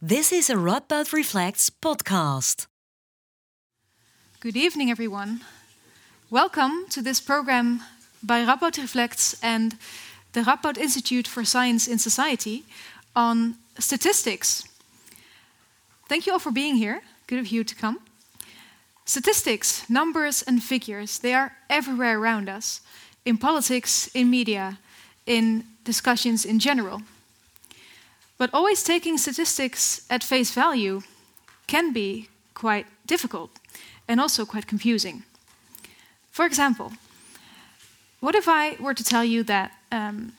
This is a Radboud Reflects podcast. Good evening, everyone. Welcome to this program by Radboud Reflects and the Radboud Institute for Science in Society on statistics. Thank you all for being here. Good of you to come. Statistics, numbers, and figures, they are everywhere around us in politics, in media, in discussions in general. But always taking statistics at face value can be quite difficult and also quite confusing. For example, what if I were to tell you that um,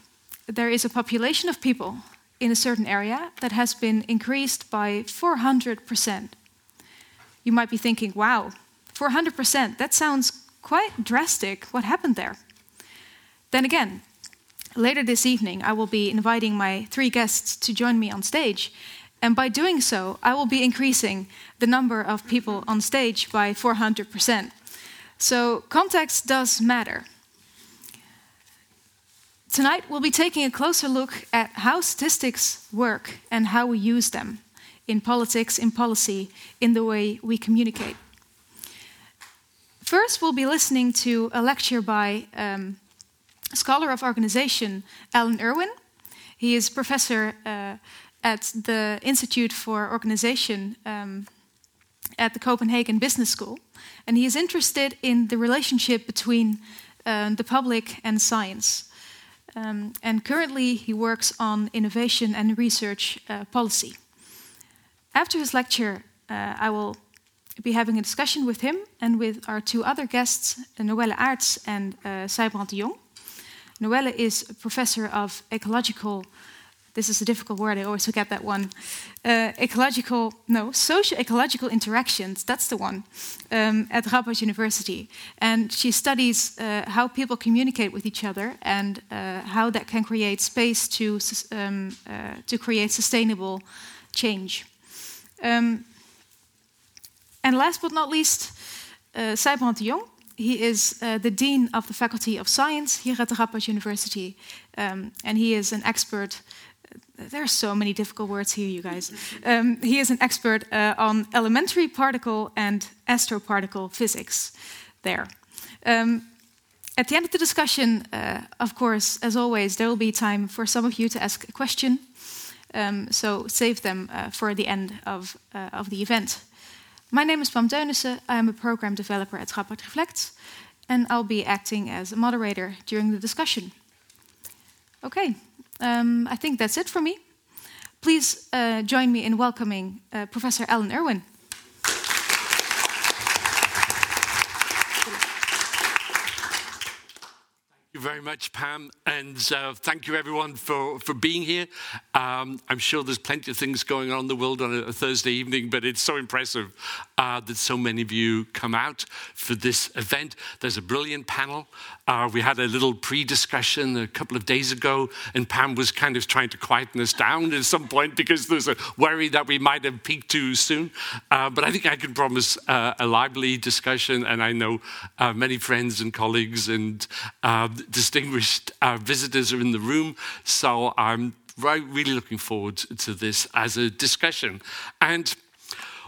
there is a population of people in a certain area that has been increased by 400%? You might be thinking, wow, 400%, that sounds quite drastic. What happened there? Then again, later this evening, I will be inviting my three guests to join me on stage. And by doing so, I will be increasing the number of people on stage by 400%. So, context does matter. Tonight, we'll be taking a closer look at how statistics work and how we use them in politics, in policy, in the way we communicate. First, we'll be listening to a lecture by um, scholar of organization Alan Irwin. He is professor uh, at the Institute for Organization um, at the Copenhagen Business School, and he is interested in the relationship between uh, the public and science. Um, and currently, he works on innovation and research uh, policy. After his lecture, uh, I will be having a discussion with him and with our two other guests, Noelle Aarts and uh, Sijbrand de Jong. Noelle is a professor of ecological, this is a difficult word, I always forget that one. Uh, ecological, no, social ecological interactions, that's the one, um, at Radboud University. And she studies uh, how people communicate with each other and uh, how that can create space to, um, uh, to create sustainable change. Um, and last but not least, uh, Sijbrand de Jong he is uh, the dean of the Faculty of Science here at the Radboud University, um, and he is an expert. Uh, there are so many difficult words here, you guys. Um, he is an expert uh, on elementary particle and astroparticle physics. There. Um, at the end of the discussion, uh, of course, as always, there will be time for some of you to ask a question. Um, so save them uh, for the end of, uh, of the event. My name is Pam Teunissen. I am a program developer at Radboud Reflects, and I'll be acting as a moderator during the discussion. Okay, um, I think that's it for me. Please uh, join me in welcoming uh, Professor Alan Irwin. You very much, Pam, and uh, thank you everyone for, for being here. Um, I'm sure there's plenty of things going on in the world on a, Thursday evening, but it's so impressive uh, that so many of you come out for this event. There's a brilliant panel. Uh, we had a little pre discussion a couple of days ago, and Pam was kind of trying to quieten us down at some point because there's a worry that we might have peaked too soon. Uh, but I think I can promise uh, a lively discussion, and I know uh, many friends and colleagues and distinguished uh, visitors are in the room. So I'm really looking forward to this as a discussion. And,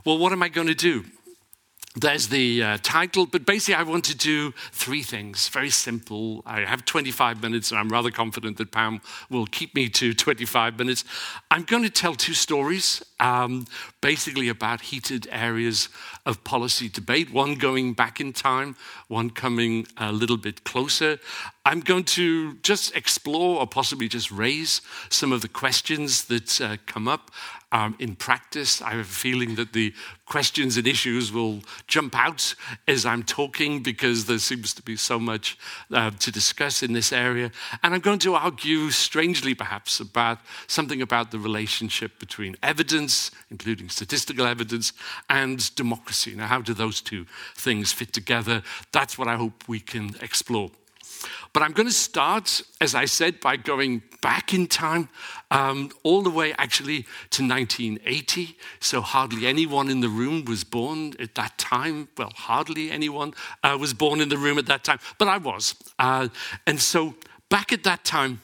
well, what am I going to do? There's the uh, title, but basically, I want to do three things. Very simple. I have 25 minutes, and I'm rather confident that Pam will keep me to 25 minutes. I'm going to tell two stories, um, basically about heated areas of policy debate, one going back in time, one coming a little bit closer. I'm going to just explore or possibly just raise some of the questions that uh, come up um, in practice. I have a feeling that the questions and issues will jump out as I'm talking because there seems to be so much uh, to discuss in this area. And I'm going to argue, strangely perhaps, about something about the relationship between evidence, including statistical evidence, and democracy. Now, how do those two things fit together? That's what I hope we can explore. But I'm going to start, as I said, by going back in time, um, all the way actually to 1980. So hardly anyone in the room was born at that time. Well, hardly anyone uh, was born in the room at that time, but I was. Uh, and so back at that time,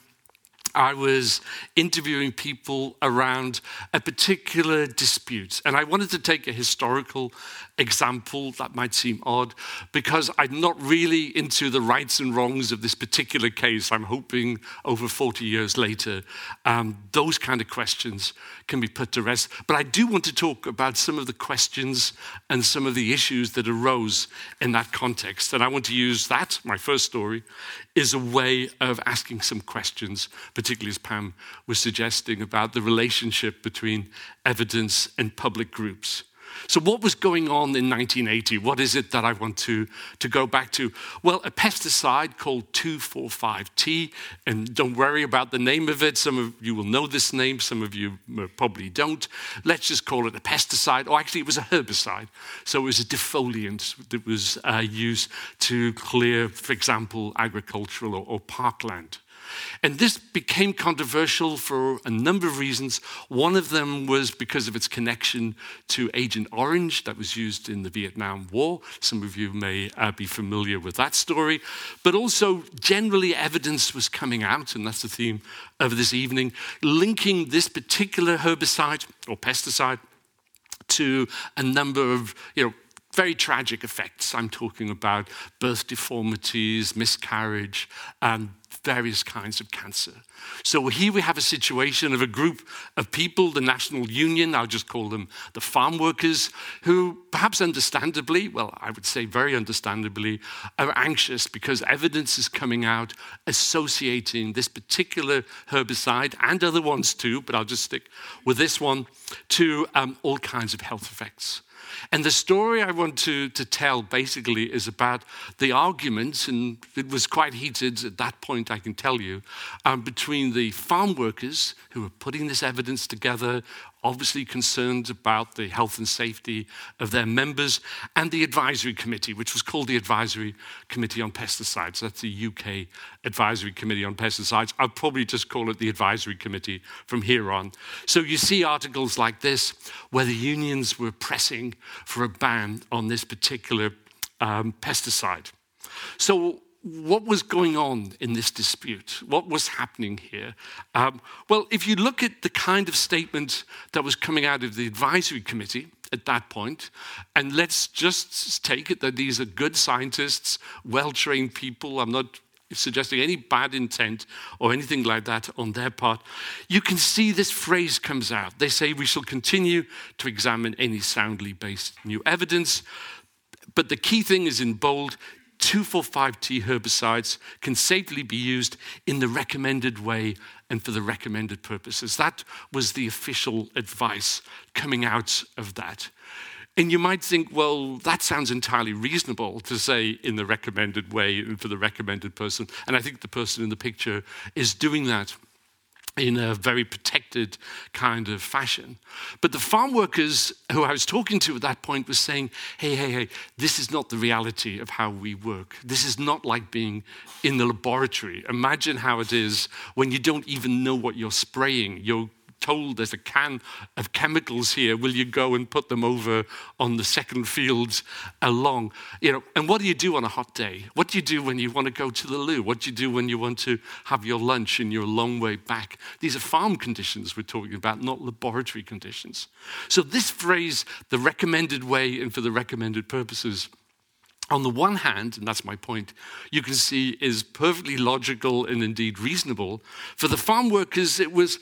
I was interviewing people around a particular dispute. And I wanted to take a historical example that might seem odd because I'm not really into the rights and wrongs of this particular case. I'm hoping over 40 years later, um, those kind of questions can be put to rest. But I do want to talk about some of the questions and some of the issues that arose in that context. And I want to use that, my first story, is a way of asking some questions, particularly as Pam was suggesting about the relationship between evidence and public groups. So, what was going on in 1980? What is it that I want to, to go back to? Well, a pesticide called 2,4,5-T, and don't worry about the name of it. Some of you will know this name, some of you probably don't. Let's just call it a pesticide. Or actually, it was a herbicide. So, it was a defoliant that was uh, used to clear, for example, agricultural or, or parkland. And this became controversial for a number of reasons. One of them was because of its connection to Agent Orange that was used in the Vietnam War. Some of you may uh, be familiar with that story. But also, generally, evidence was coming out, and that's the theme of this evening, linking this particular herbicide or pesticide to a number of, you know, very tragic effects. I'm talking about birth deformities, miscarriage, and various kinds of cancer. So here we have a situation of a group of people, the National Union, I'll just call them the farm workers, who perhaps understandably, well, I would say very understandably, are anxious because evidence is coming out associating this particular herbicide and other ones too, but I'll just stick with this one, to um, all kinds of health effects. And the story I want to, to tell basically is about the arguments, and it was quite heated at that point, I can tell you, um, between the farm workers who were putting this evidence together obviously concerned about the health and safety of their members, and the advisory committee, which was called the Advisory Committee on Pesticides. That's the UK Advisory Committee on Pesticides. I'll probably just call it the Advisory Committee from here on. So you see articles like this where the unions were pressing for a ban on this particular um, pesticide. So what was going on in this dispute? What was happening here? Um, well, if you look at the kind of statement that was coming out of the advisory committee at that point, and let's just take it that these are good scientists, well trained people, I'm not suggesting any bad intent or anything like that on their part, you can see this phrase comes out. They say, We shall continue to examine any soundly based new evidence. But the key thing is in bold 2,4,5-T herbicides can safely be used in the recommended way and for the recommended purposes. That was the official advice coming out of that. And you might think, well, that sounds entirely reasonable to say in the recommended way and for the recommended person. And I think the person in the picture is doing that in a very protected kind of fashion. But the farm workers who I was talking to at that point was saying, hey, hey, hey, this is not the reality of how we work. This is not like being in the laboratory. Imagine how it is when you don't even know what you're spraying. You're told there's a can of chemicals here. Will you go and put them over on the second fields along? You know, and what do you do on a hot day? What do you do when you want to go to the loo? What do you do when you want to have your lunch and you're a long way back? These are farm conditions we're talking about, not laboratory conditions. So this phrase, the recommended way and for the recommended purposes, on the one hand, and that's my point, you can see is perfectly logical and indeed reasonable. For the farm workers, it was,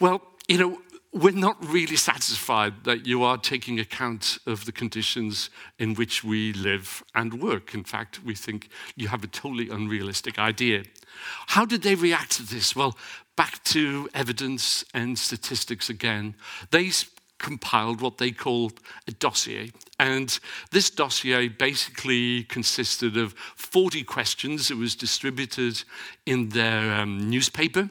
well, you know, we're not really satisfied that you are taking account of the conditions in which we live and work. In fact, we think you have a totally unrealistic idea. How did they react to this? Well, back to evidence and statistics again. They compiled what they called a dossier. And this dossier basically consisted of 40 questions. It was distributed in their um, newspaper.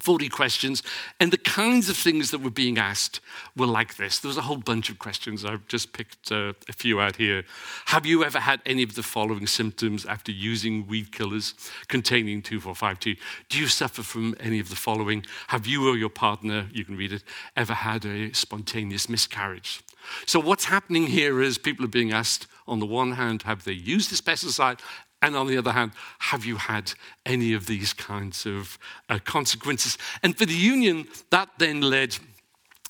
40 questions, and the kinds of things that were being asked were like this. There was a whole bunch of questions. I've just picked uh, a few out here. Have you ever had any of the following symptoms after using weed killers containing 2,4,5-T? Do you suffer from any of the following? Have you or your partner, you can read it, ever had a spontaneous miscarriage? So, what's happening here is people are being asked, on the one hand, have they used this pesticide? And on the other hand, have you had any of these kinds of uh, consequences? And for the union, that then led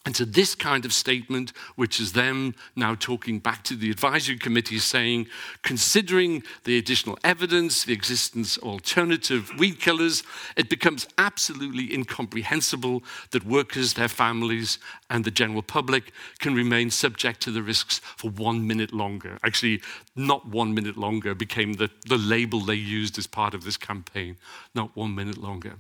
and so, this kind of statement, which is them now talking back to the advisory committee saying, considering the additional evidence, the existence of alternative weed killers, it becomes absolutely incomprehensible that workers, their families, and the general public can remain subject to the risks for one minute longer. Actually, not one minute longer became the, the label they used as part of this campaign, not one minute longer.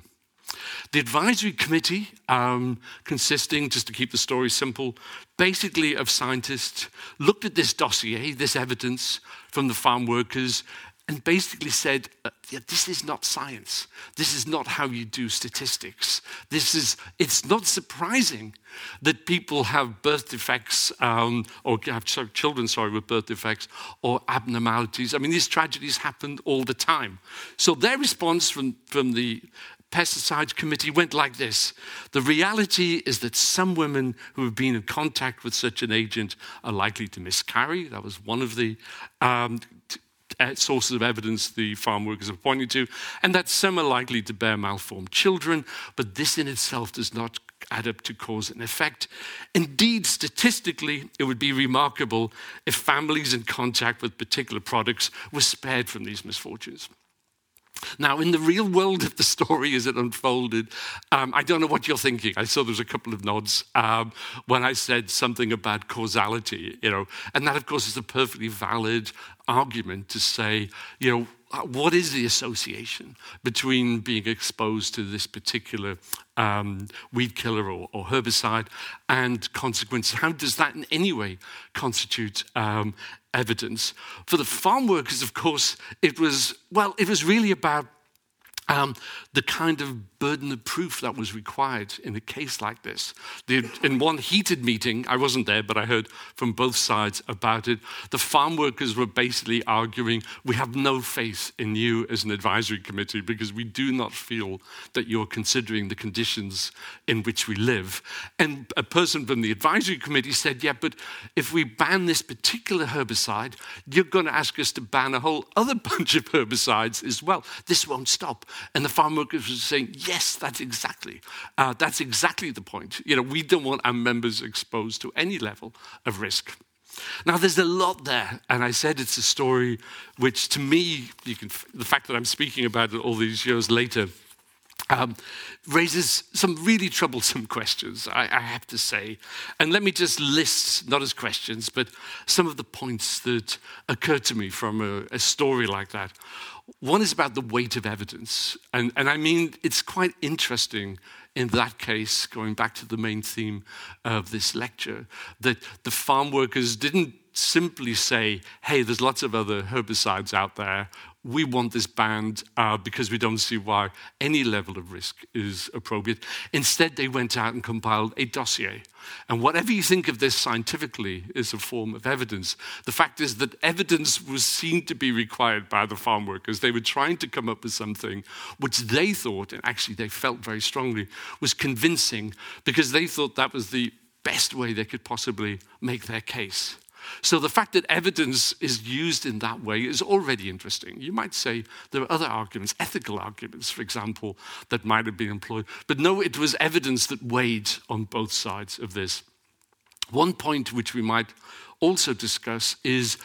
The advisory committee, um, consisting, just to keep the story simple, basically of scientists, looked at this dossier, this evidence from the farm workers, and basically said, uh, yeah, this is not science. This is not how you do statistics. This is, it's not surprising that people have birth defects um, or have children, sorry, with birth defects or abnormalities. I mean, these tragedies happen all the time. So their response from, from the Pesticides Committee went like this The reality is that some women who have been in contact with such an agent are likely to miscarry. That was one of the um, t- uh, sources of evidence the farm workers have pointing to, and that some are likely to bear malformed children, but this in itself does not add up to cause and effect. Indeed, statistically, it would be remarkable if families in contact with particular products were spared from these misfortunes. Now, in the real world of the story as it unfolded, um, I don't know what you're thinking. I saw there was a couple of nods um, when I said something about causality, you know, and that, of course, is a perfectly valid argument to say, you know, what is the association between being exposed to this particular um, weed killer or, or, herbicide and consequences? How does that in any way constitute um, evidence? For the farm workers, of course, it was, well, it was really about um, the kind of burden of proof that was required in a case like this. The, in one heated meeting, I wasn't there, but I heard from both sides about it. The farm workers were basically arguing, We have no faith in you as an advisory committee because we do not feel that you're considering the conditions in which we live. And a person from the advisory committee said, Yeah, but if we ban this particular herbicide, you're going to ask us to ban a whole other bunch of herbicides as well. This won't stop. And the farm workers were saying, yes, that's exactly, uh, that's exactly the point. You know, we don't want our members exposed to any level of risk. Now, there's a lot there, and I said it's a story which, to me, can, the fact that I'm speaking about it all these years later, um, raises some really troublesome questions, I, I, have to say. And let me just list, not as questions, but some of the points that occur to me from a, a story like that. One is about the weight of evidence. And, and I mean, it's quite interesting in that case, going back to the main theme of this lecture, that the farm workers didn't simply say, hey, there's lots of other herbicides out there we want this banned uh, because we don't see why any level of risk is appropriate. Instead, they went out and compiled a dossier. And whatever you think of this scientifically is a form of evidence. The fact is that evidence was seen to be required by the farm workers. They were trying to come up with something which they thought, and actually they felt very strongly, was convincing because they thought that was the best way they could possibly make their case. So the fact that evidence is used in that way is already interesting. You might say there are other arguments, ethical arguments, for example, that might have been employed. But no, it was evidence that weighed on both sides of this. One point which we might also discuss is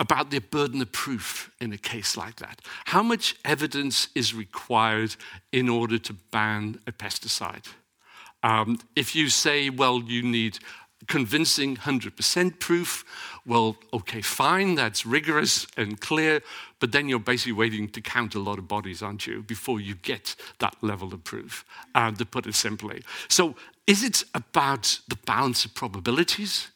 about the burden of proof in a case like that. How much evidence is required in order to ban a pesticide? Um, if you say, well, you need convincing 100% proof, well, okay, fine, that's rigorous and clear, but then you're basically waiting to count a lot of bodies, aren't you, before you get that level of proof, uh, to put it simply. So, is it about the balance of probabilities?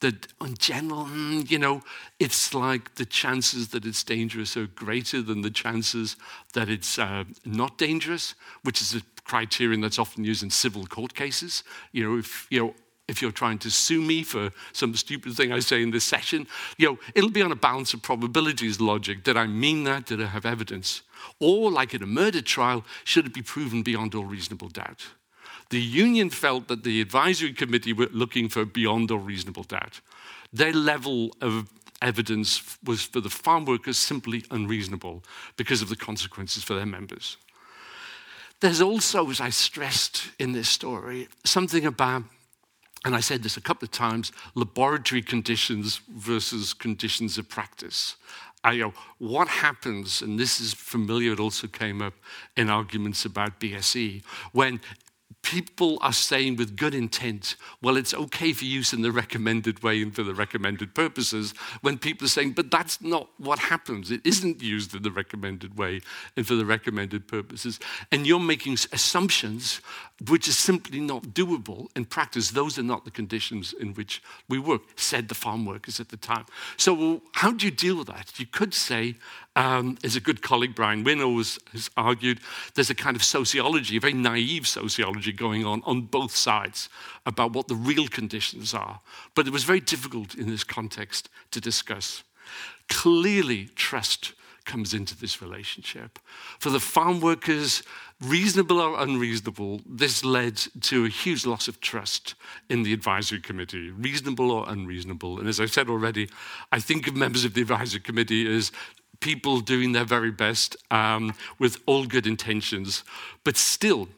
That in general, mm, you know, it's like the chances that it's dangerous are greater than the chances that it's uh, not dangerous, which is a criterion that's often used in civil court cases. You know, if you know if you're trying to sue me for some stupid thing I say in this session, you know, it'll be on a balance of probabilities logic. Did I mean that? Did I have evidence? Or, like in a murder trial, should it be proven beyond all reasonable doubt? The union felt that the advisory committee were looking for beyond all reasonable doubt. Their level of evidence was for the farm workers simply unreasonable because of the consequences for their members. There's also, as I stressed in this story, something about, and I said this a couple of times, laboratory conditions versus conditions of practice. I, you know, what happens, and this is familiar, it also came up in arguments about BSE, when people are saying with good intent, well, it's okay for use in the recommended way and for the recommended purposes, when people are saying, but that's not what happens. It isn't used in the recommended way and for the recommended purposes. And you're making assumptions which are simply not doable in practice. Those are not the conditions in which we work, said the farm workers at the time. So, how do you deal with that? You could say, um, as a good colleague, Brian Wynne, has argued, there's a kind of sociology, a very naive sociology going on on both sides about what the real conditions are. But it was very difficult in this context to discuss. Clearly, trust comes into this relationship. For the farm workers, reasonable or unreasonable, this led to a huge loss of trust in the advisory committee, reasonable or unreasonable. And as I said already, I think of members of the advisory committee as people doing their very best um, with all good intentions. But still,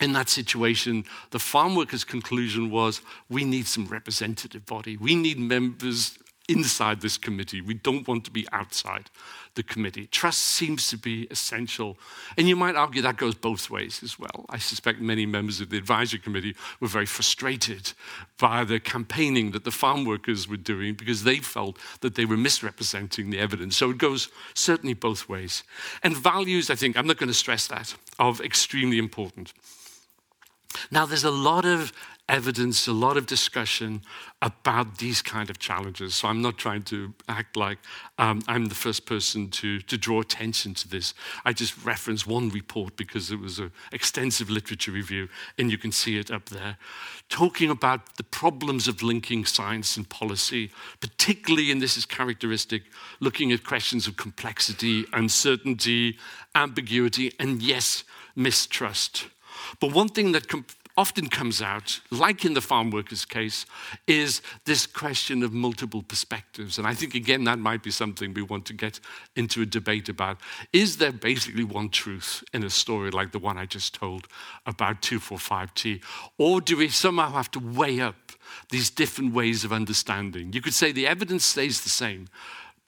in that situation, the farm workers' conclusion was we need some representative body. We need members inside this committee. We don't want to be outside the committee. Trust seems to be essential. And you might argue that goes both ways as well. I suspect many members of the advisory committee were very frustrated by the campaigning that the farm workers were doing because they felt that they were misrepresenting the evidence. So it goes certainly both ways. And values, I think, I'm not going to stress that, are extremely important. Now, there's a lot of evidence, a lot of discussion about these kind of challenges. So I'm not trying to act like um, I'm the first person to, to draw attention to this. I just reference one report because it was an extensive literature review, and you can see it up there, talking about the problems of linking science and policy, particularly, and this is characteristic, looking at questions of complexity, uncertainty, ambiguity, and yes, mistrust. But one thing that often comes out, like in the farm workers case, is this question of multiple perspectives. And I think, again, that might be something we want to get into a debate about. Is there basically one truth in a story like the one I just told about 2,4,5-T? Or do we somehow have to weigh up these different ways of understanding? You could say the evidence stays the same,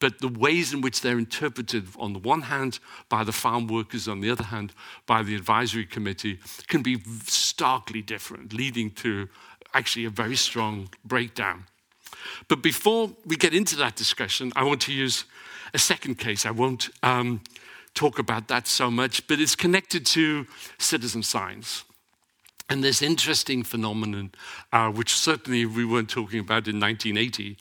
but the ways in which they're interpreted, on the one hand, by the farm workers, on the other hand, by the advisory committee, can be starkly different, leading to actually a very strong breakdown. But before we get into that discussion, I want to use a second case. I won't um, talk about that so much, but it's connected to citizen science. And this interesting phenomenon, uh, which certainly we weren't talking about in 1980,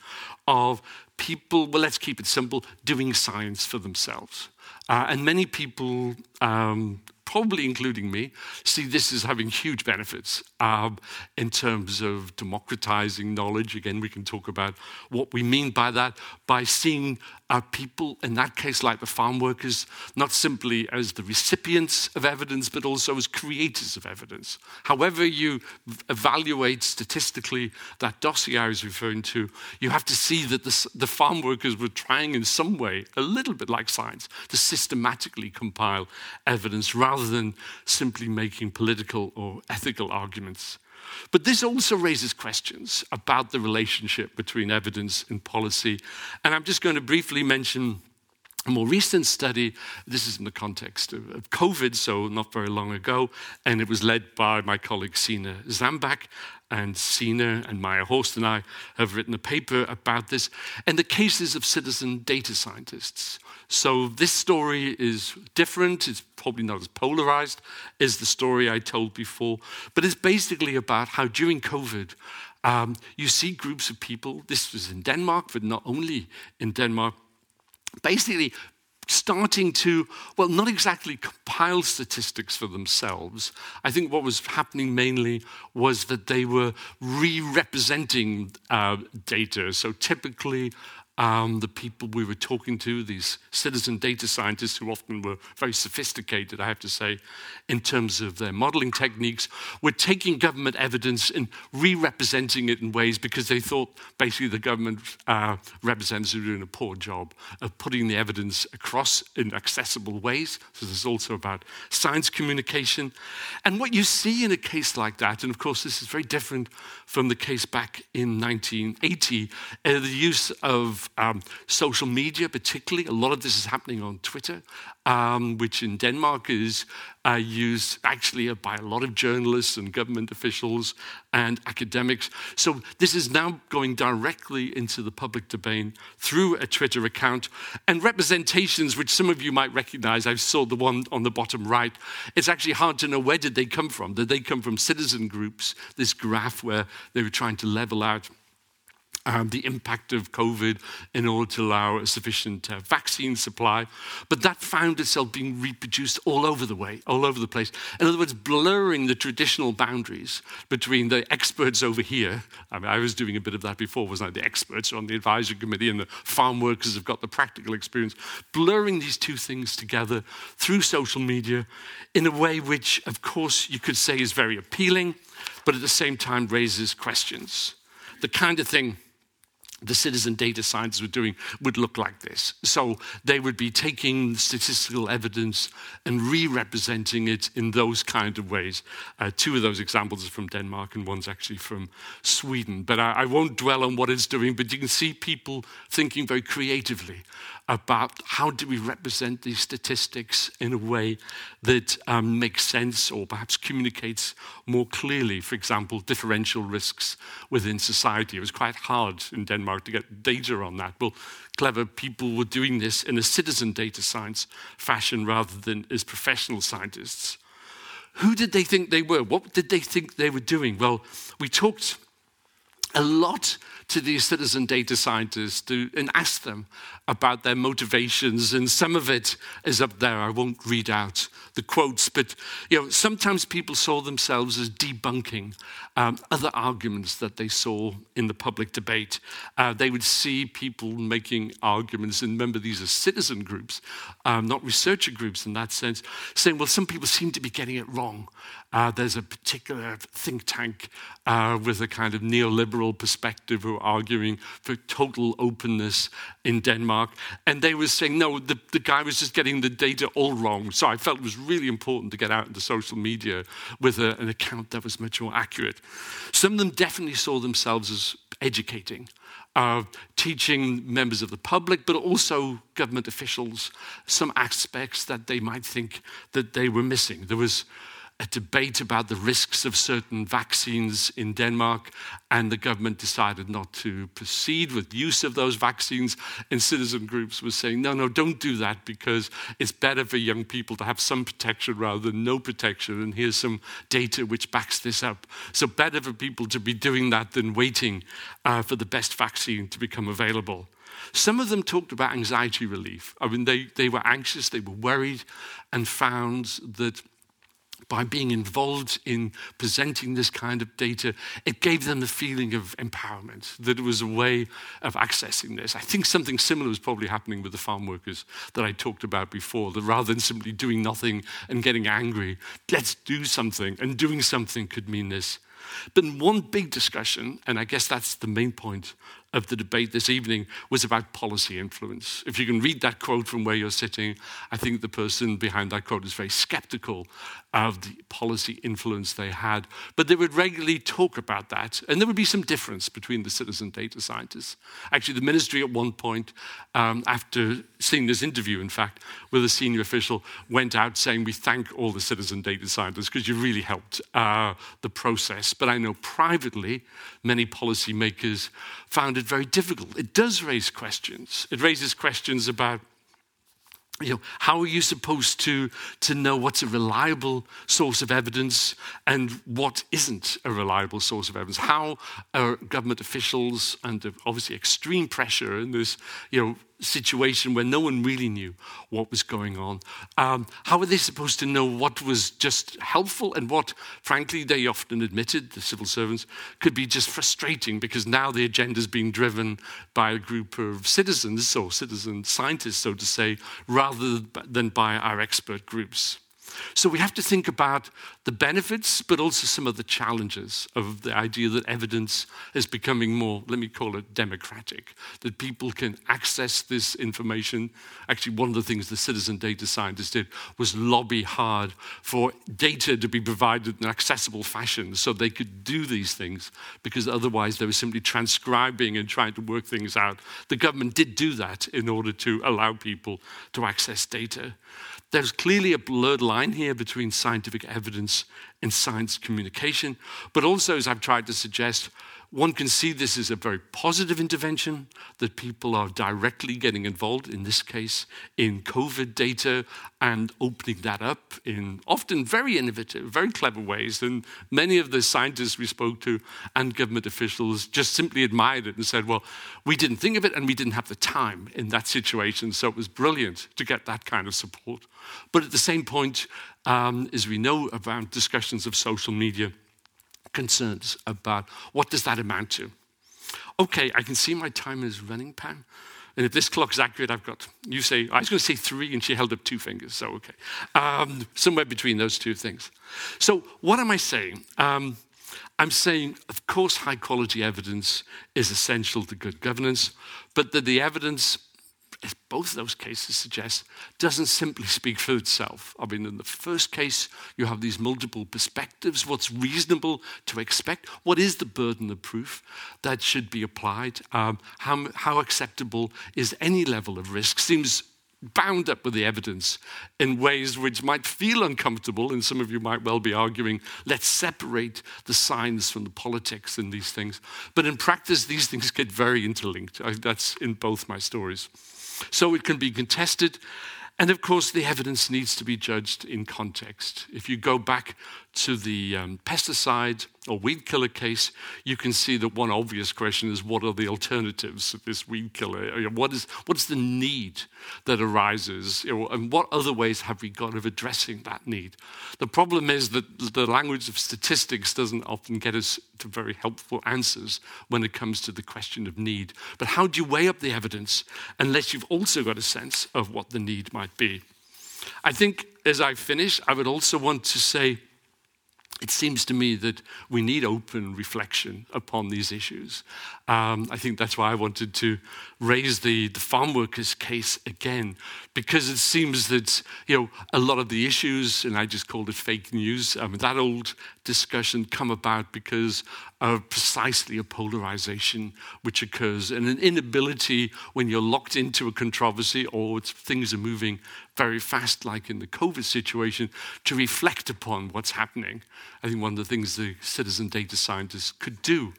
of people, well, let's keep it simple, doing science for themselves. Uh, and many people, um, probably including me, see this as having huge benefits um, in terms of democratizing knowledge. Again, we can talk about what we mean by that, by seeing our people, in that case, like the farm workers, not simply as the recipients of evidence, but also as creators of evidence. However, you evaluate statistically that dossier I was referring to, you have to see that the, the farm workers were trying in some way, a little bit like science, to systematically compile evidence rather than simply making political or ethical arguments. But this also raises questions about the relationship between evidence and policy. And I'm just going to briefly mention a more recent study. This is in the context of, COVID, so not very long ago, and it was led by my colleague Sina Zambak. And Sina and Maja Horst and I have written a paper about this and the cases of citizen data scientists. So this story is different. It's probably not as polarized as the story I told before, but it's basically about how during COVID, um, you see groups of people. This was in Denmark, but not only in Denmark. Basically, starting to, well, not exactly compile statistics for themselves. I think what was happening mainly was that they were re representing uh, data. So typically, um, the people we were talking to, these citizen data scientists who often were very sophisticated, I have to say, in terms of their modeling techniques, were taking government evidence and re representing it in ways because they thought basically the government uh, representatives were doing a poor job of putting the evidence across in accessible ways. So there's also about science communication. And what you see in a case like that, and of course, this is very different from the case back in 1980, uh, the use of um, social media, particularly. A lot of this is happening on Twitter, um, which in Denmark is uh, used actually by a lot of journalists and government officials and academics. So this is now going directly into the public domain through a Twitter account and representations, which some of you might recognize. I saw the one on the bottom right. It's actually hard to know where did they come from. Did they come from citizen groups? This graph where they were trying to level out um, the impact of COVID in order to allow a sufficient uh, vaccine supply. But that found itself being reproduced all over the way, all over the place. In other words, blurring the traditional boundaries between the experts over here. I mean, I was doing a bit of that before, wasn't I? The experts on the advisory committee and the farm workers have got the practical experience. Blurring these two things together through social media in a way which, of course, you could say is very appealing, but at the same time raises questions. The kind of thing the citizen data scientists were doing would look like this. So they would be taking statistical evidence and re representing it in those kind of ways. Uh, two of those examples are from Denmark and one's actually from Sweden. But I, I won't dwell on what it's doing, but you can see people thinking very creatively about how do we represent these statistics in a way that um, makes sense or perhaps communicates more clearly, for example, differential risks within society. It was quite hard in Denmark to get data on that. Well, clever people were doing this in a citizen data science fashion rather than as professional scientists. Who did they think they were? What did they think they were doing? Well, we talked a lot to these citizen data scientists to, and ask them about their motivations. And some of it is up there. I won't read out the quotes, but you know, sometimes people saw themselves as debunking um, other arguments that they saw in the public debate. Uh, they would see people making arguments, and remember, these are citizen groups, um, not researcher groups in that sense, saying, well, some people seem to be getting it wrong. Uh, there's a particular think tank uh, with a kind of neoliberal perspective who are arguing for total openness in Denmark. And they were saying, no, the, the guy was just getting the data all wrong. So I felt it was really important to get out into social media with a, an account that was much more accurate. Some of them definitely saw themselves as educating. Uh, teaching members of the public, but also government officials, some aspects that they might think that they were missing. There was a debate about the risks of certain vaccines in Denmark, and the government decided not to proceed with use of those vaccines. And citizen groups were saying, no, no, don't do that because it's better for young people to have some protection rather than no protection. And here's some data which backs this up. So, better for people to be doing that than waiting uh, for the best vaccine to become available. Some of them talked about anxiety relief. I mean, they, they were anxious, they were worried, and found that by being involved in presenting this kind of data, it gave them the feeling of empowerment, that it was a way of accessing this. I think something similar was probably happening with the farm workers that I talked about before, that rather than simply doing nothing and getting angry, let's do something, and doing something could mean this. But one big discussion, and I guess that's the main point of the debate this evening was about policy influence. If you can read that quote from where you're sitting, I think the person behind that quote is very skeptical of the policy influence they had. But they would regularly talk about that, and there would be some difference between the citizen data scientists. Actually, the ministry at one point, um, after seeing this interview, in fact, with a senior official, went out saying, We thank all the citizen data scientists because you really helped uh, the process. But I know privately, many policymakers found it very difficult. It does raise questions. It raises questions about you know, how are you supposed to, to know what's a reliable source of evidence and what isn't a reliable source of evidence? How are government officials, under obviously extreme pressure in this you know, situation where no one really knew what was going on. Um, how were they supposed to know what was just helpful and what, frankly, they often admitted, the civil servants, could be just frustrating because now the agenda is being driven by a group of citizens or citizen scientists, so to say, rather than by our expert groups. So we have to think about the benefits, but also some of the challenges of the idea that evidence is becoming more, let me call it democratic, that people can access this information. Actually, one of the things the citizen data scientists did was lobby hard for data to be provided in an accessible fashion so they could do these things, because otherwise they were simply transcribing and trying to work things out. The government did do that in order to allow people to access data. There's clearly a blurred line here between scientific evidence and science communication, but also, as I've tried to suggest, one can see this as a very positive intervention, that people are directly getting involved, in this case, in COVID data and opening that up in often very innovative, very clever ways. And many of the scientists we spoke to and government officials just simply admired it and said, well, we didn't think of it and we didn't have the time in that situation. So it was brilliant to get that kind of support. But at the same point, um, as we know about discussions of social media, concerns about what does that amount to. Okay, I can see my time is running, Pam. And if this clock is accurate, I've got, you say, I was going to say three, and she held up two fingers, so okay. Um, somewhere between those two things. So, what am I saying? Um, I'm saying, of course, high quality evidence is essential to good governance, but that the evidence as both of those cases suggest, doesn't simply speak for itself. I mean, in the first case, you have these multiple perspectives. What's reasonable to expect? What is the burden of proof that should be applied? Um, how, how acceptable is any level of risk? Seems bound up with the evidence in ways which might feel uncomfortable, and some of you might well be arguing, let's separate the science from the politics in these things. But in practice, these things get very interlinked. I, that's in both my stories. So it can be contested. And of course, the evidence needs to be judged in context. If you go back to the um, pesticide or weed killer case, you can see that one obvious question is what are the alternatives of this weed killer? What is, what's the need that arises? And what other ways have we got of addressing that need? The problem is that the language of statistics doesn't often get us to very helpful answers when it comes to the question of need. But how do you weigh up the evidence unless you've also got a sense of what the need might be? I think as I finish, I would also want to say, it seems to me that we need open reflection upon these issues. Um, I think that's why I wanted to raise the, the farm workers case again, because it seems that you know a lot of the issues, and I just called it fake news, um, that old discussion come about because of precisely a polarization which occurs and an inability when you're locked into a controversy or things are moving very fast, like in the COVID situation, to reflect upon what's happening. I think one of the things the citizen data scientists could do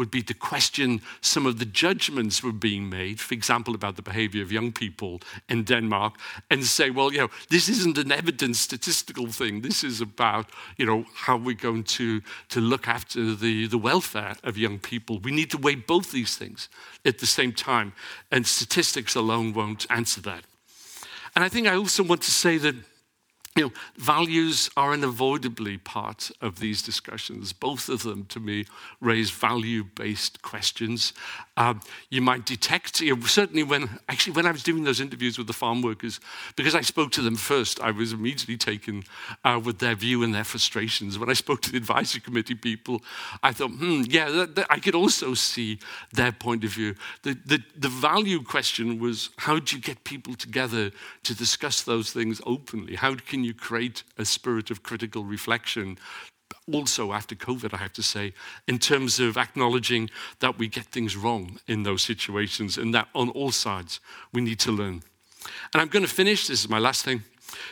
would be to question some of the judgments were being made, for example, about the behavior of young people in Denmark, and say, well, you know, this isn't an evidence statistical thing. This is about, you know, how we're going to, to look after the, the welfare of young people. We need to weigh both these things at the same time, and statistics alone won't answer that. And I think I also want to say that you know, values are unavoidably part of these discussions. Both of them, to me, raise value based questions. Um, you might detect, you know, certainly when, actually, when I was doing those interviews with the farm workers, because I spoke to them first, I was immediately taken uh, with their view and their frustrations. When I spoke to the advisory committee people, I thought, hmm, yeah, I could also see their point of view. The, the, the value question was how do you get people together to discuss those things openly? How can can you create a spirit of critical reflection also after COVID, I have to say, in terms of acknowledging that we get things wrong in those situations and that on all sides we need to learn. And I'm going to finish, this is my last thing,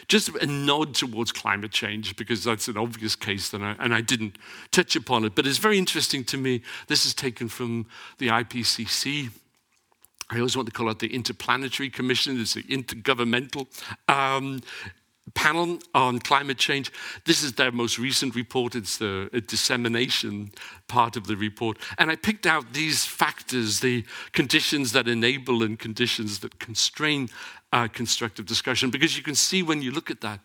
just a nod towards climate change because that's an obvious case I, and I didn't touch upon it. But it's very interesting to me. This is taken from the IPCC. I always want to call it the Interplanetary Commission, it's the intergovernmental. Um, panel on climate change. This is their most recent report. It's the dissemination part of the report. And I picked out these factors, the conditions that enable and conditions that constrain uh, constructive discussion, because you can see when you look at that,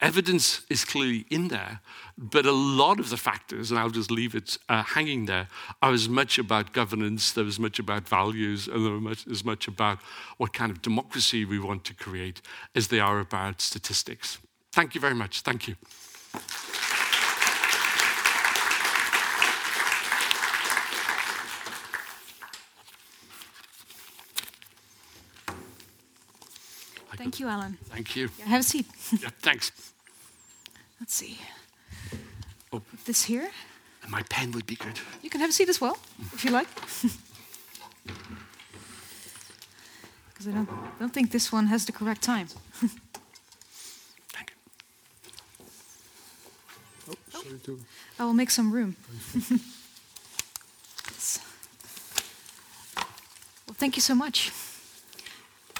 evidence is clearly in there, but a lot of the factors, and I'll just leave it uh, hanging there, are as much about governance, they're as much about values, and they're much, as much about what kind of democracy we want to create as they are about statistics. Thank you very much. Thank you. Thank you, Alan. Thank you. Yeah, have a seat. yeah, thanks. Let's see. Oh. Put this here. And my pen would be good. You can have a seat as well, if you like. Because I don't, don't think this one has the correct time. Thank you. Oh, oh. I will make some room. Well, thank you so much.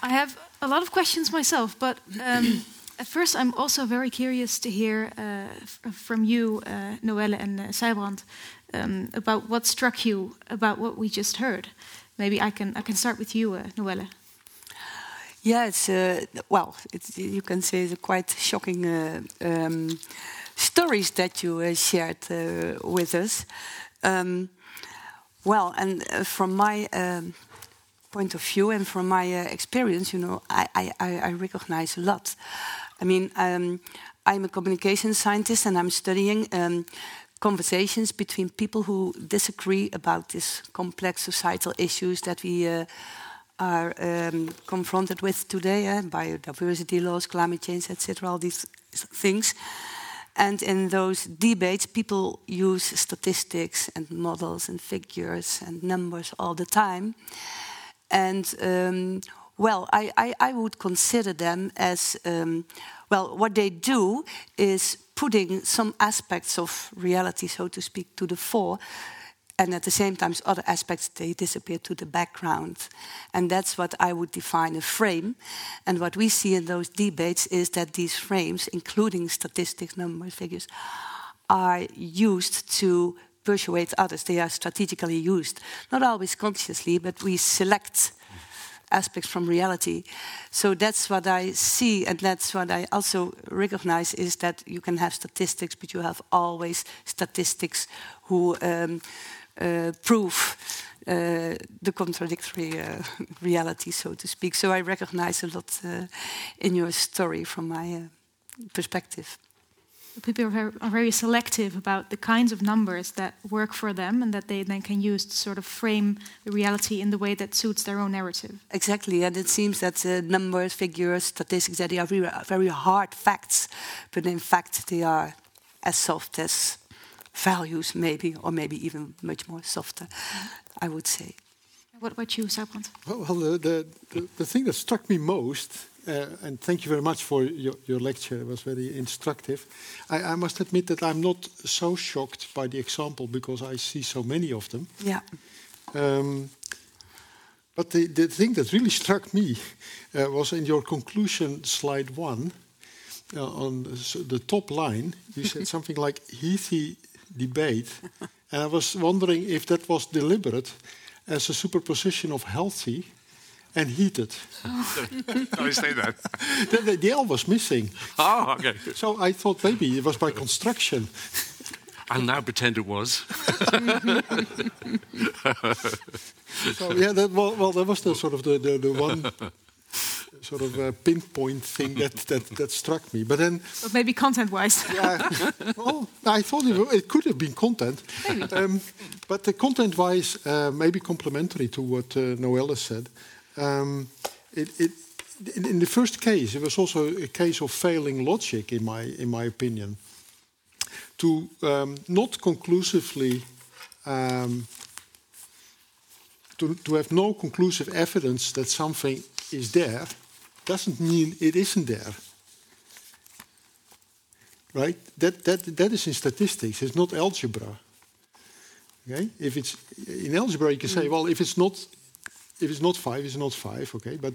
I have a lot of questions myself, but um, at first I'm also very curious to hear uh, from you, uh, Noelle and uh, um, about what struck you about what we just heard. Maybe I can I can start with you, uh, Noelle. Yeah, it's uh, well, it's, you can say it's quite shocking uh, um, stories that you uh, shared with us. Um, well, and from my um, point of view and from my uh, experience, you know, I, I, I, recognize a lot. I mean, um, I'm a communication scientist and I'm studying um, conversations between people who disagree about these complex societal issues that we uh, are um, confronted with today, uh, biodiversity laws, climate change, etc., all these things. And in those debates, people use statistics and models and figures and numbers all the time. And um, well, I, I, I, would consider them as um, well, what they do is putting some aspects of reality, so to speak, to the fore. And at the same time, other aspects they disappear to the background, and that's what I would define a frame. And what we see in those debates is that these frames, including statistics, numbers, figures, are used to persuade others. They are strategically used, not always consciously, but we select aspects from reality. So that's what I see, and that's what I also recognize is that you can have statistics, but you have always statistics who um, uh, prove uh, the contradictory uh, reality, so to speak. So I recognize a lot uh, in your story from my uh, perspective people are very, are very, selective about the kinds of numbers that work for them and that they then can use to sort of frame the reality in the way that suits their own narrative. Exactly, and it seems that uh, numbers, figures, statistics, that they are very, very hard facts, but in fact they are as soft as values, maybe, or maybe even much more softer, I would say. What about you, Sijbrand? Well, the, the, the, the thing that struck me most and thank you very much for your, your lecture. It was very instructive. I, I, must admit that I'm not so shocked by the example because I see so many of them. Yeah. Um, but the, the thing that really struck me uh, was in your conclusion, slide one, uh, on the top line, you said something like heathy debate. and I was wondering if that was deliberate as a superposition of healthy and heated. Oh. I say that. the, the, the L was missing. Oh, okay. So I thought maybe it was by construction. I'll now pretend it was. so yeah, that, well, well, that was the sort of the, the, the one sort of uh, pinpoint thing that, that, that struck me. But then, but maybe content-wise. yeah, well, I thought it, it could have been content. Um, but the content-wise, uh, maybe complementary to what uh, Noelle said. Um, it, it, in, the first case, it was also a case of failing logic, in my in my opinion, to um, not conclusively um, to to have no conclusive evidence that something is there doesn't mean it isn't there. Right? That that that is in statistics. It's not algebra. Okay? If it's in algebra, you can say, mm. well, if it's not if it's not five, it's not five, okay? But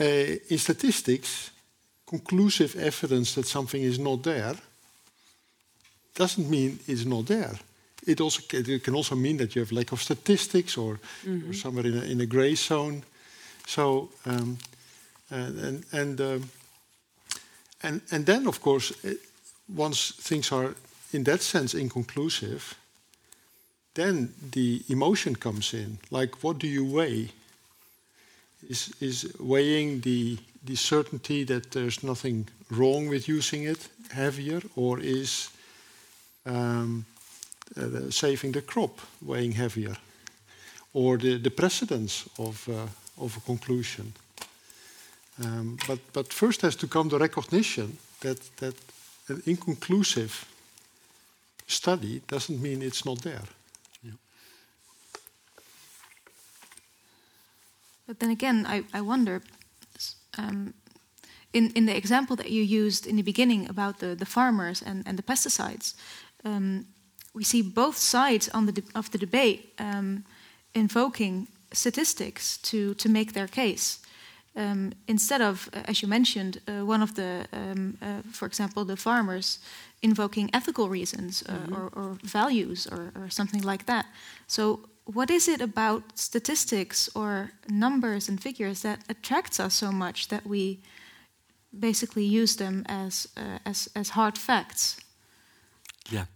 uh, in statistics, conclusive evidence that something is not there doesn't mean it's not there. It also it can also mean that you have lack of statistics or, mm-hmm. or somewhere in a, in a gray zone. So um, and and um, and and then of course it, once things are in that sense inconclusive, then the emotion comes in. Like what do you weigh? Is is weighing the the certainty that there's nothing wrong with using it heavier, or is um, uh, saving the crop weighing heavier, or the, the precedence of, uh, of a conclusion. Um, but, but first has to come the recognition that, that an inconclusive study doesn't mean it's not there. But then again, I, I wonder um, in, in the example that you used in the beginning about the, the farmers and, and the pesticides, um, we see both sides on the of the debate um, invoking statistics to, to make their case. Um, instead of, uh, as you mentioned, uh, one of the, um, uh, for example, the farmers invoking ethical reasons mm -hmm. or, or, values or, or, something like that. So, what is it about statistics or numbers and figures that attracts us so much that we basically use them as uh, as as hard facts? Yeah.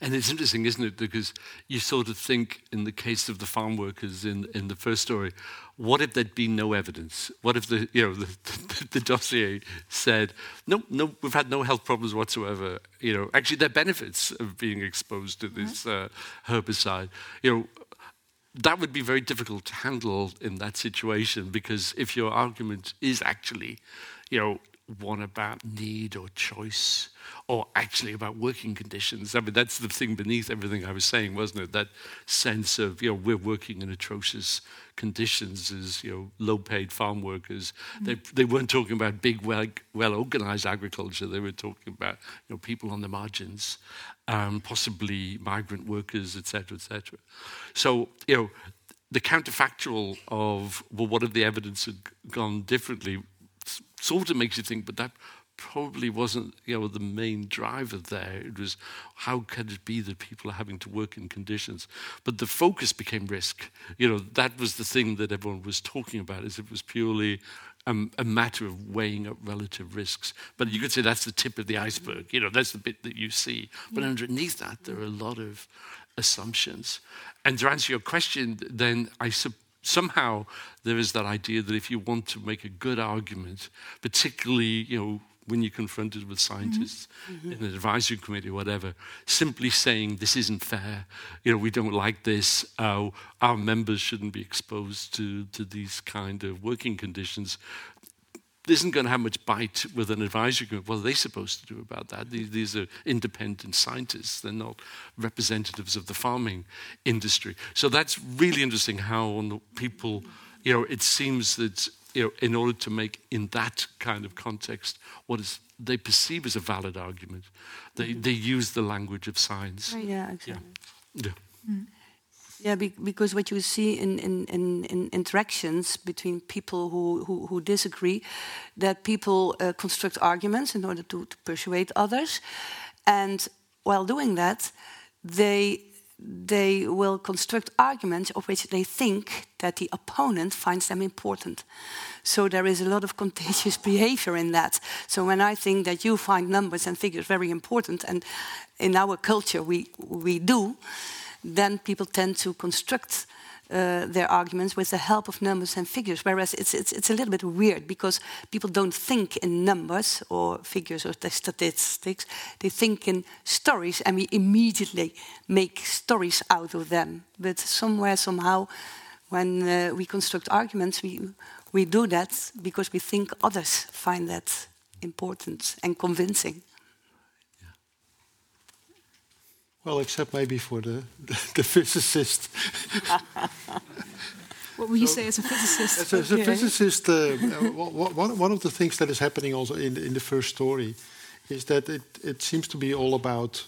And it's interesting, isn't it? Because you sort of think, in the case of the farm workers in, in the first story, what if there'd been no evidence? What if the, you know, the, the, the dossier said, no, no, we've had no health problems whatsoever. You know, actually, there are benefits of being exposed to this uh, herbicide. You know, that would be very difficult to handle in that situation because if your argument is actually, you know, one about need or choice or actually about working conditions. I mean, that's the thing beneath everything I was saying, wasn't it? That sense of, you know, we're working in atrocious conditions as, you know, low-paid farm workers. Mm-hmm. They, they weren't talking about big, well, well-organized agriculture. They were talking about, you know, people on the margins, um, possibly migrant workers, etc., etc. So, you know, the counterfactual of, well, what if the evidence had gone differently sort of makes you think, but that probably wasn't you know the main driver there it was how could it be that people are having to work in conditions but the focus became risk you know that was the thing that everyone was talking about is it was purely um, a matter of weighing up relative risks. But you could say that's the tip of the iceberg. You know that's the bit that you see. But yeah. underneath that there are a lot of assumptions. And to answer your question then i suppose somehow there is that idea that if you want to make a good argument, particularly, you know, when you're confronted with scientists mm-hmm. in an advisory committee or whatever, simply saying this isn't fair, you know, we don't like this, uh, our members shouldn't be exposed to, to these kind of working conditions, this isn't going to have much bite with an advisory group. What are they supposed to do about that? These, these, are independent scientists. They're not representatives of the farming industry. So that's really interesting how on people, you know, it seems that, you know, in order to make in that kind of context what is they perceive as a valid argument, they, mm-hmm. they use the language of science. Right. Yeah, exactly. Yeah. yeah. Mm. Yeah, be because what you see in, in, in, in, interactions between people who, who, who disagree, that people uh, construct arguments in order to, to persuade others. And while doing that, they, they will construct arguments of which they think that the opponent finds them important. So there is a lot of contagious behavior in that. So when I think that you find numbers and figures very important, and in our culture we, we do, then people tend to construct uh, their arguments with the help of numbers and figures. Whereas it's, it's, it's a little bit weird because people don't think in numbers or figures or statistics, they think in stories and we immediately make stories out of them. But somewhere, somehow, when uh, we construct arguments, we, we do that because we think others find that important and convincing. Well, except maybe for the, the, the physicist. what would you so, say as a physicist? As, as a physicist, uh, one, one of the things that is happening also in the, in the first story is that it, it seems to be all about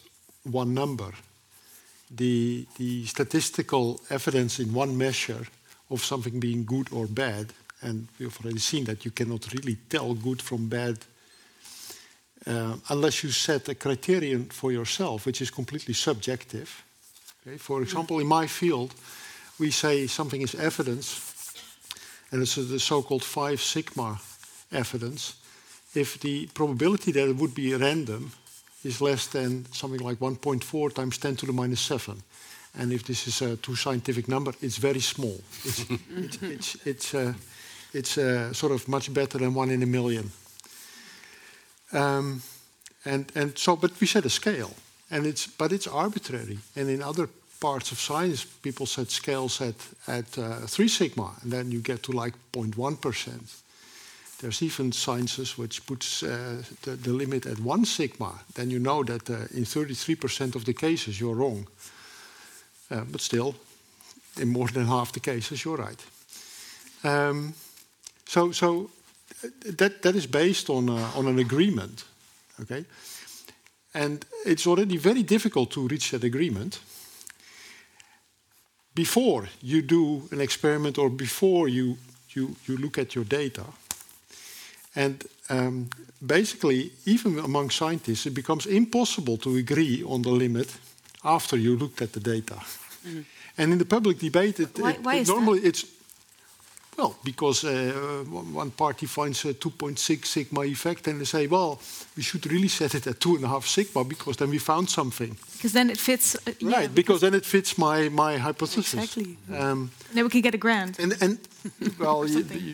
one number. The, the statistical evidence in one measure of something being good or bad, and we've already seen that you cannot really tell good from bad uh, unless you set a criterion for yourself, which is completely subjective. Okay? For example, in my field, we say something is evidence, and it's the so-called five sigma evidence. If the probability that it would be random is less than something like 1.4 times 10 to the minus 7. And if this is a too scientific number, it's very small. It's, it's, it's, it's, uh, it's uh, sort of much better than one in a million. Um, and, and so, but we set a scale, and it's, but it's arbitrary. And in other parts of science, people set scales at, at uh, 3 sigma, and then you get to like 0.1%. There's even sciences which puts uh, the, the, limit at 1 sigma. Then you know that uh, in 33% of the cases you're wrong. Uh, but still, in more than half the cases, you're right. Um, so, so that, that is based on, uh, on an agreement, okay? And it's already very difficult to reach that agreement before you do an experiment or before you, you, you look at your data. And um, basically, even among scientists, it becomes impossible to agree on the limit after you looked at the data. Mm. And in the public debate, it, why, it, why it normally that? it's well, because uh, one party finds a 2.6 sigma effect and they say, well, we should really set it at 2.5 sigma because then we found something. Because then it fits. Uh, yeah, right, because then it fits my, my hypothesis. Exactly. Um, then we can get a grant. And, and well,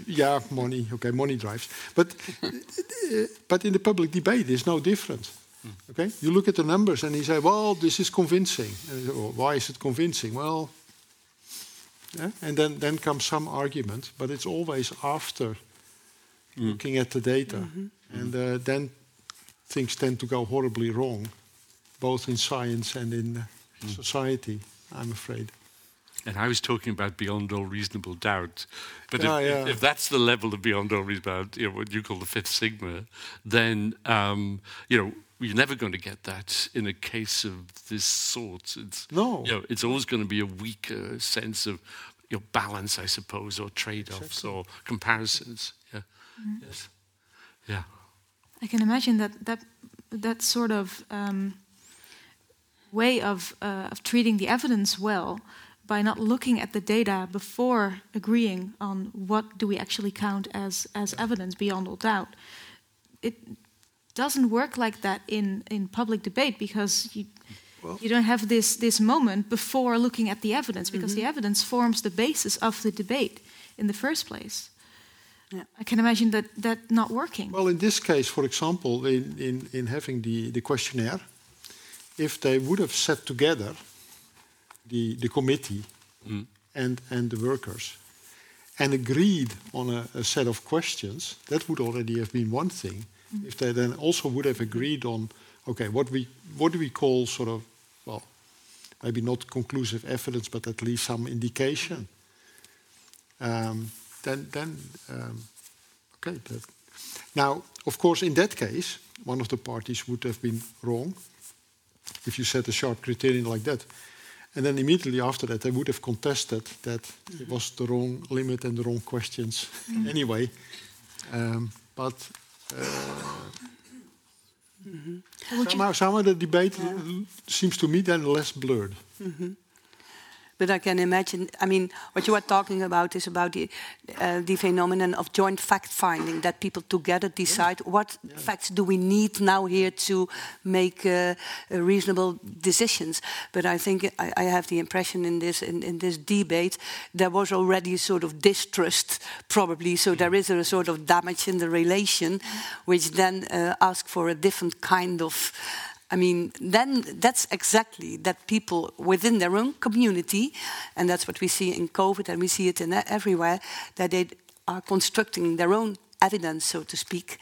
yeah, money, okay, money drives. But, uh, but in the public debate, it's no different. Okay, you look at the numbers and you say, well, this is convincing. Say, well, why is it convincing? Well, yeah? And then, then comes some argument, but it's always after mm. looking at the data. Mm -hmm. And uh, then things tend to go horribly wrong, both in science and in uh, mm. society, I'm afraid. And I was talking about beyond all reasonable doubt. But yeah, if, yeah. if, that's the level of beyond all reasonable doubt, you know, what you call the fifth sigma, then, um, you know, you're never going to get that in a case of this sort. It's, no. You know, it's always going to be a weaker sense of you know, balance, I suppose, or trade-offs exactly. or comparisons. Yeah. Mm-hmm. Yes. Yeah. I can imagine that that that sort of um, way of uh, of treating the evidence well by not looking at the data before agreeing on what do we actually count as as evidence beyond all doubt. It doesn't work like that in, in public debate because you, well, you don't have this, this moment before looking at the evidence because mm -hmm. the evidence forms the basis of the debate in the first place. Yeah. I can imagine that that not working. Well, in this case, for example, in, in, in having the, the questionnaire, if they would have set together the, the committee mm. and, and the workers and agreed on a, a set of questions, that would already have been one thing if they then also would have agreed on, okay, what we what do we call sort of, well, maybe not conclusive evidence, but at least some indication. Um, then, then um, okay. That. Now, of course, in that case, one of the parties would have been wrong if you set a sharp criterion like that. And then immediately after that, they would have contested that it was the wrong limit and the wrong questions mm. anyway. Um, but Mm-hmm. Somehow, somehow the debate yeah. seems to me then less blurred. Mm-hmm. But I can imagine, I mean, what you are talking about is about the, uh, the phenomenon of joint fact finding, that people together decide yeah. what yeah. facts do we need now here to make uh, reasonable decisions. But I think I, I, have the impression in this, in, in this debate, there was already a sort of distrust, probably, so there is a sort of damage in the relation, which then uh, ask for a different kind of I mean, then that's exactly that people within their own community, and that's what we see in COVID and we see it in everywhere, that they are constructing their own evidence, so to speak.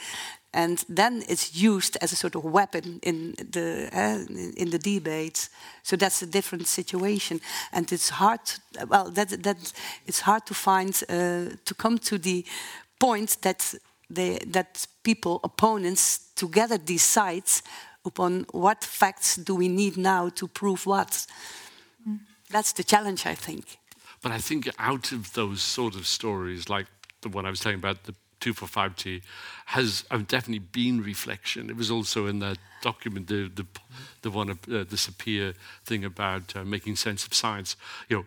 And then it's used as a sort of weapon in the uh, in the debates. So that's a different situation, and it's hard. Well, that that it's hard to find uh, to come to the point that they that people opponents together decide upon what facts do we need now to prove what. Mm. That's the challenge, I think. But I think out of those sort of stories, like the one I was telling about, the 2,4,5-T has um, definitely been reflection. It was also in that document, the the, the one, uh, the SAPEA thing about uh, making sense of science. You know,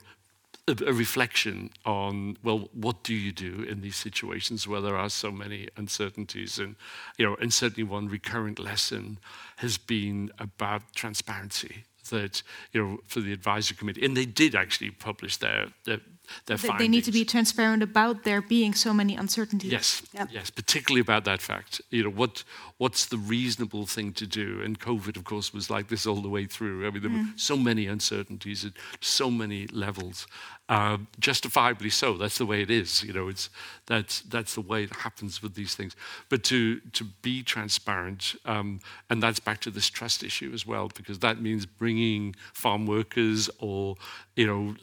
a, reflection on well, what do you do in these situations where there are so many uncertainties, and you know, and certainly one recurrent lesson has been about transparency. That you know, for the advisory committee, and they did actually publish their, their their they, findings. they need to be transparent about there being so many uncertainties. Yes, Yep. yes, particularly about that fact. You know, what what's the reasonable thing to do? And COVID, of course, was like this all the way through. I mean, there were so many uncertainties at so many levels, uh, justifiably so. That's the way it is. You know, it's that's that's the way it happens with these things. But to to be transparent, um, and that's back to this trust issue as well, because that means bringing farm workers or you know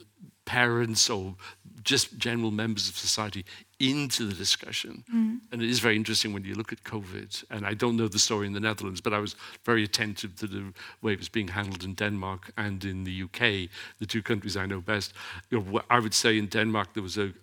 parents or just general members of society into the discussion. Mm. And it is very interesting when you look at COVID, and I don't know the story in the Netherlands, but I was very attentive to the way it was being handled in Denmark and in the UK, the two countries I know best. You know, I would say in Denmark there was a,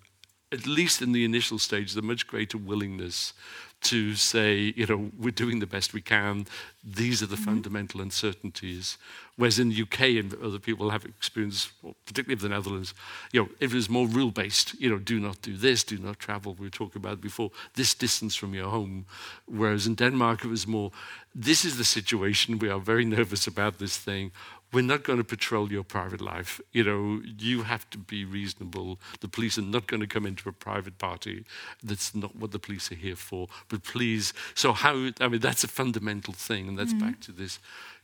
at least in the initial stage, a much greater willingness to say, you know, we're doing the best we can. These are the mm-hmm. fundamental uncertainties. Whereas in the UK and other people have experience, particularly of the Netherlands, you know, it was more rule based. You know, do not do this, do not travel. We were talking about before this distance from your home. Whereas in Denmark, it was more, this is the situation. We are very nervous about this thing we're not going to patrol your private life. You know, you have to be reasonable. The police are not going to come into a private party. That's not what the police are here for. But please, so how, I mean, that's a fundamental thing, and that's mm-hmm. back to this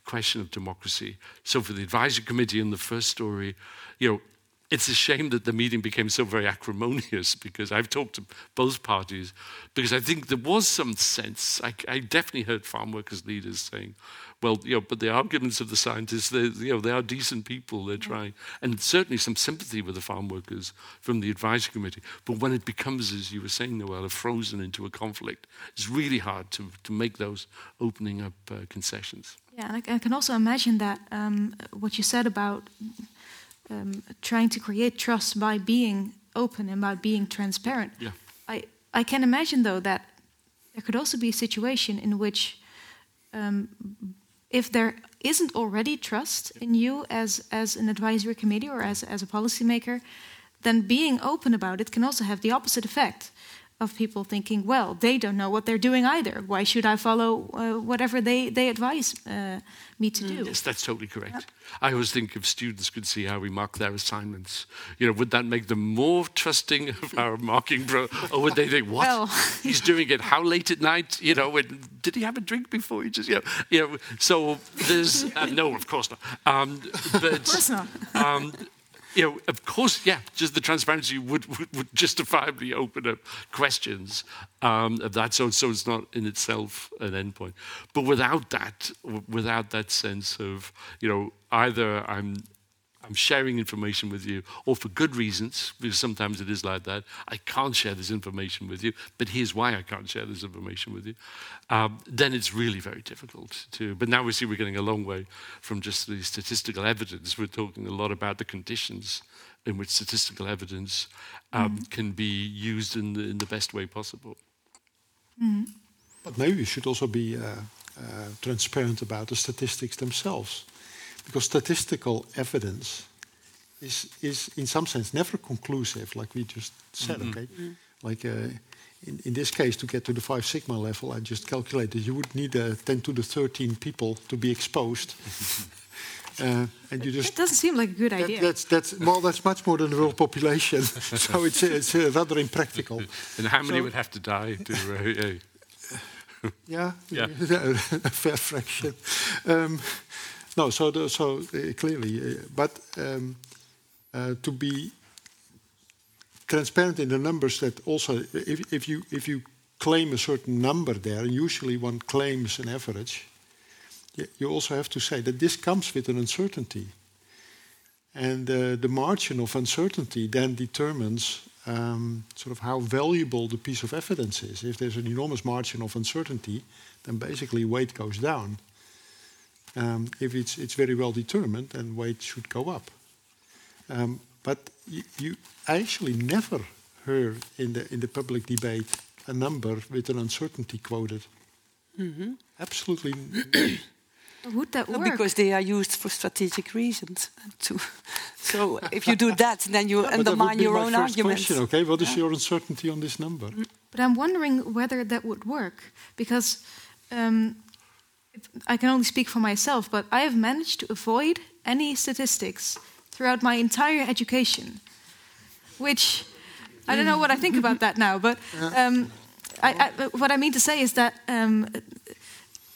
question of democracy. So for the advisory committee in the first story, you know, it's a shame that the meeting became so very acrimonious because I've talked to both parties because I think there was some sense. I, I definitely heard farm workers leaders saying, "Well, you know, but the arguments of the scientists, they, you know, they are decent people. They're trying, and certainly some sympathy with the farm workers from the advisory committee. But when it becomes, as you were saying, Noelle, frozen into a conflict, it's really hard to to make those opening up uh, concessions. Yeah, and I, I can also imagine that um, what you said about um, trying to create trust by being open and by being transparent. Yeah. I, I can imagine, though, that there could also be a situation in which, um, if there isn't already trust in you as, as an advisory committee or as, as a policymaker, then being open about it can also have the opposite effect of people thinking, well, they don't know what they're doing either. Why should I follow uh, whatever they, they advise uh, me to do? Yes, that's totally correct. I always think if students could see how we mark their assignments, you know, would that make them more trusting of our marking pro? Or would they think, what? Well- He's doing it how late at night? You know, when, did he have a drink before he just, you know, you know so there's, uh, no, of course not. Um, but, Of course not. um, you know, of course, yeah, just the transparency would, would, would justifiably open up questions um, of that. So, so it's not in itself an endpoint. But without that, without that sense of, you know, either I'm I'm sharing information with you, or for good reasons, because sometimes it is like that. I can't share this information with you, but here's why I can't share this information with you. Um, then it's really very difficult to. But now we see we're getting a long way from just the statistical evidence. We're talking a lot about the conditions in which statistical evidence um, can be used in the, in the best way possible. But maybe we should also be uh, uh, transparent about the statistics themselves, because statistical evidence is, is in some sense never conclusive, like we just said. Okay, like uh, in, in this case, to get to the five sigma level, I just calculated you would need uh, 10 to the 13 people to be exposed, uh, and you just It doesn't seem like a good that- idea. that's that's well, that's much more than the world population. so it's it's uh, rather impractical. And how many So- would have to die to. Uh, uh, Yeah, Yeah. a fair fraction. Um, no, so so uh, clearly, uh, but um, uh, to be transparent in the numbers, that also, if, if you if you claim a certain number there, usually one claims an average, you, you also have to say that this comes with an uncertainty, and uh, the margin of uncertainty then determines um, sort of how valuable the piece of evidence is. If there's an enormous margin of uncertainty, then basically weight goes down. Um, if it's, it's very well determined, then weight should go up. Um, but you, you actually never heard in the, in the public debate a number with an uncertainty quoted. Mm-hmm. Absolutely. Would that Well, work? because they are used for strategic reasons. To, so if you do that, then you But would undermine be your my own first arguments. question. Okay, what is your uncertainty on this number? But I'm wondering whether that would work because um, if- I can only speak for myself, but I have managed to avoid any statistics throughout my entire education. Which I don't know what I think about that now, but um, I, I, what I mean to say is that um,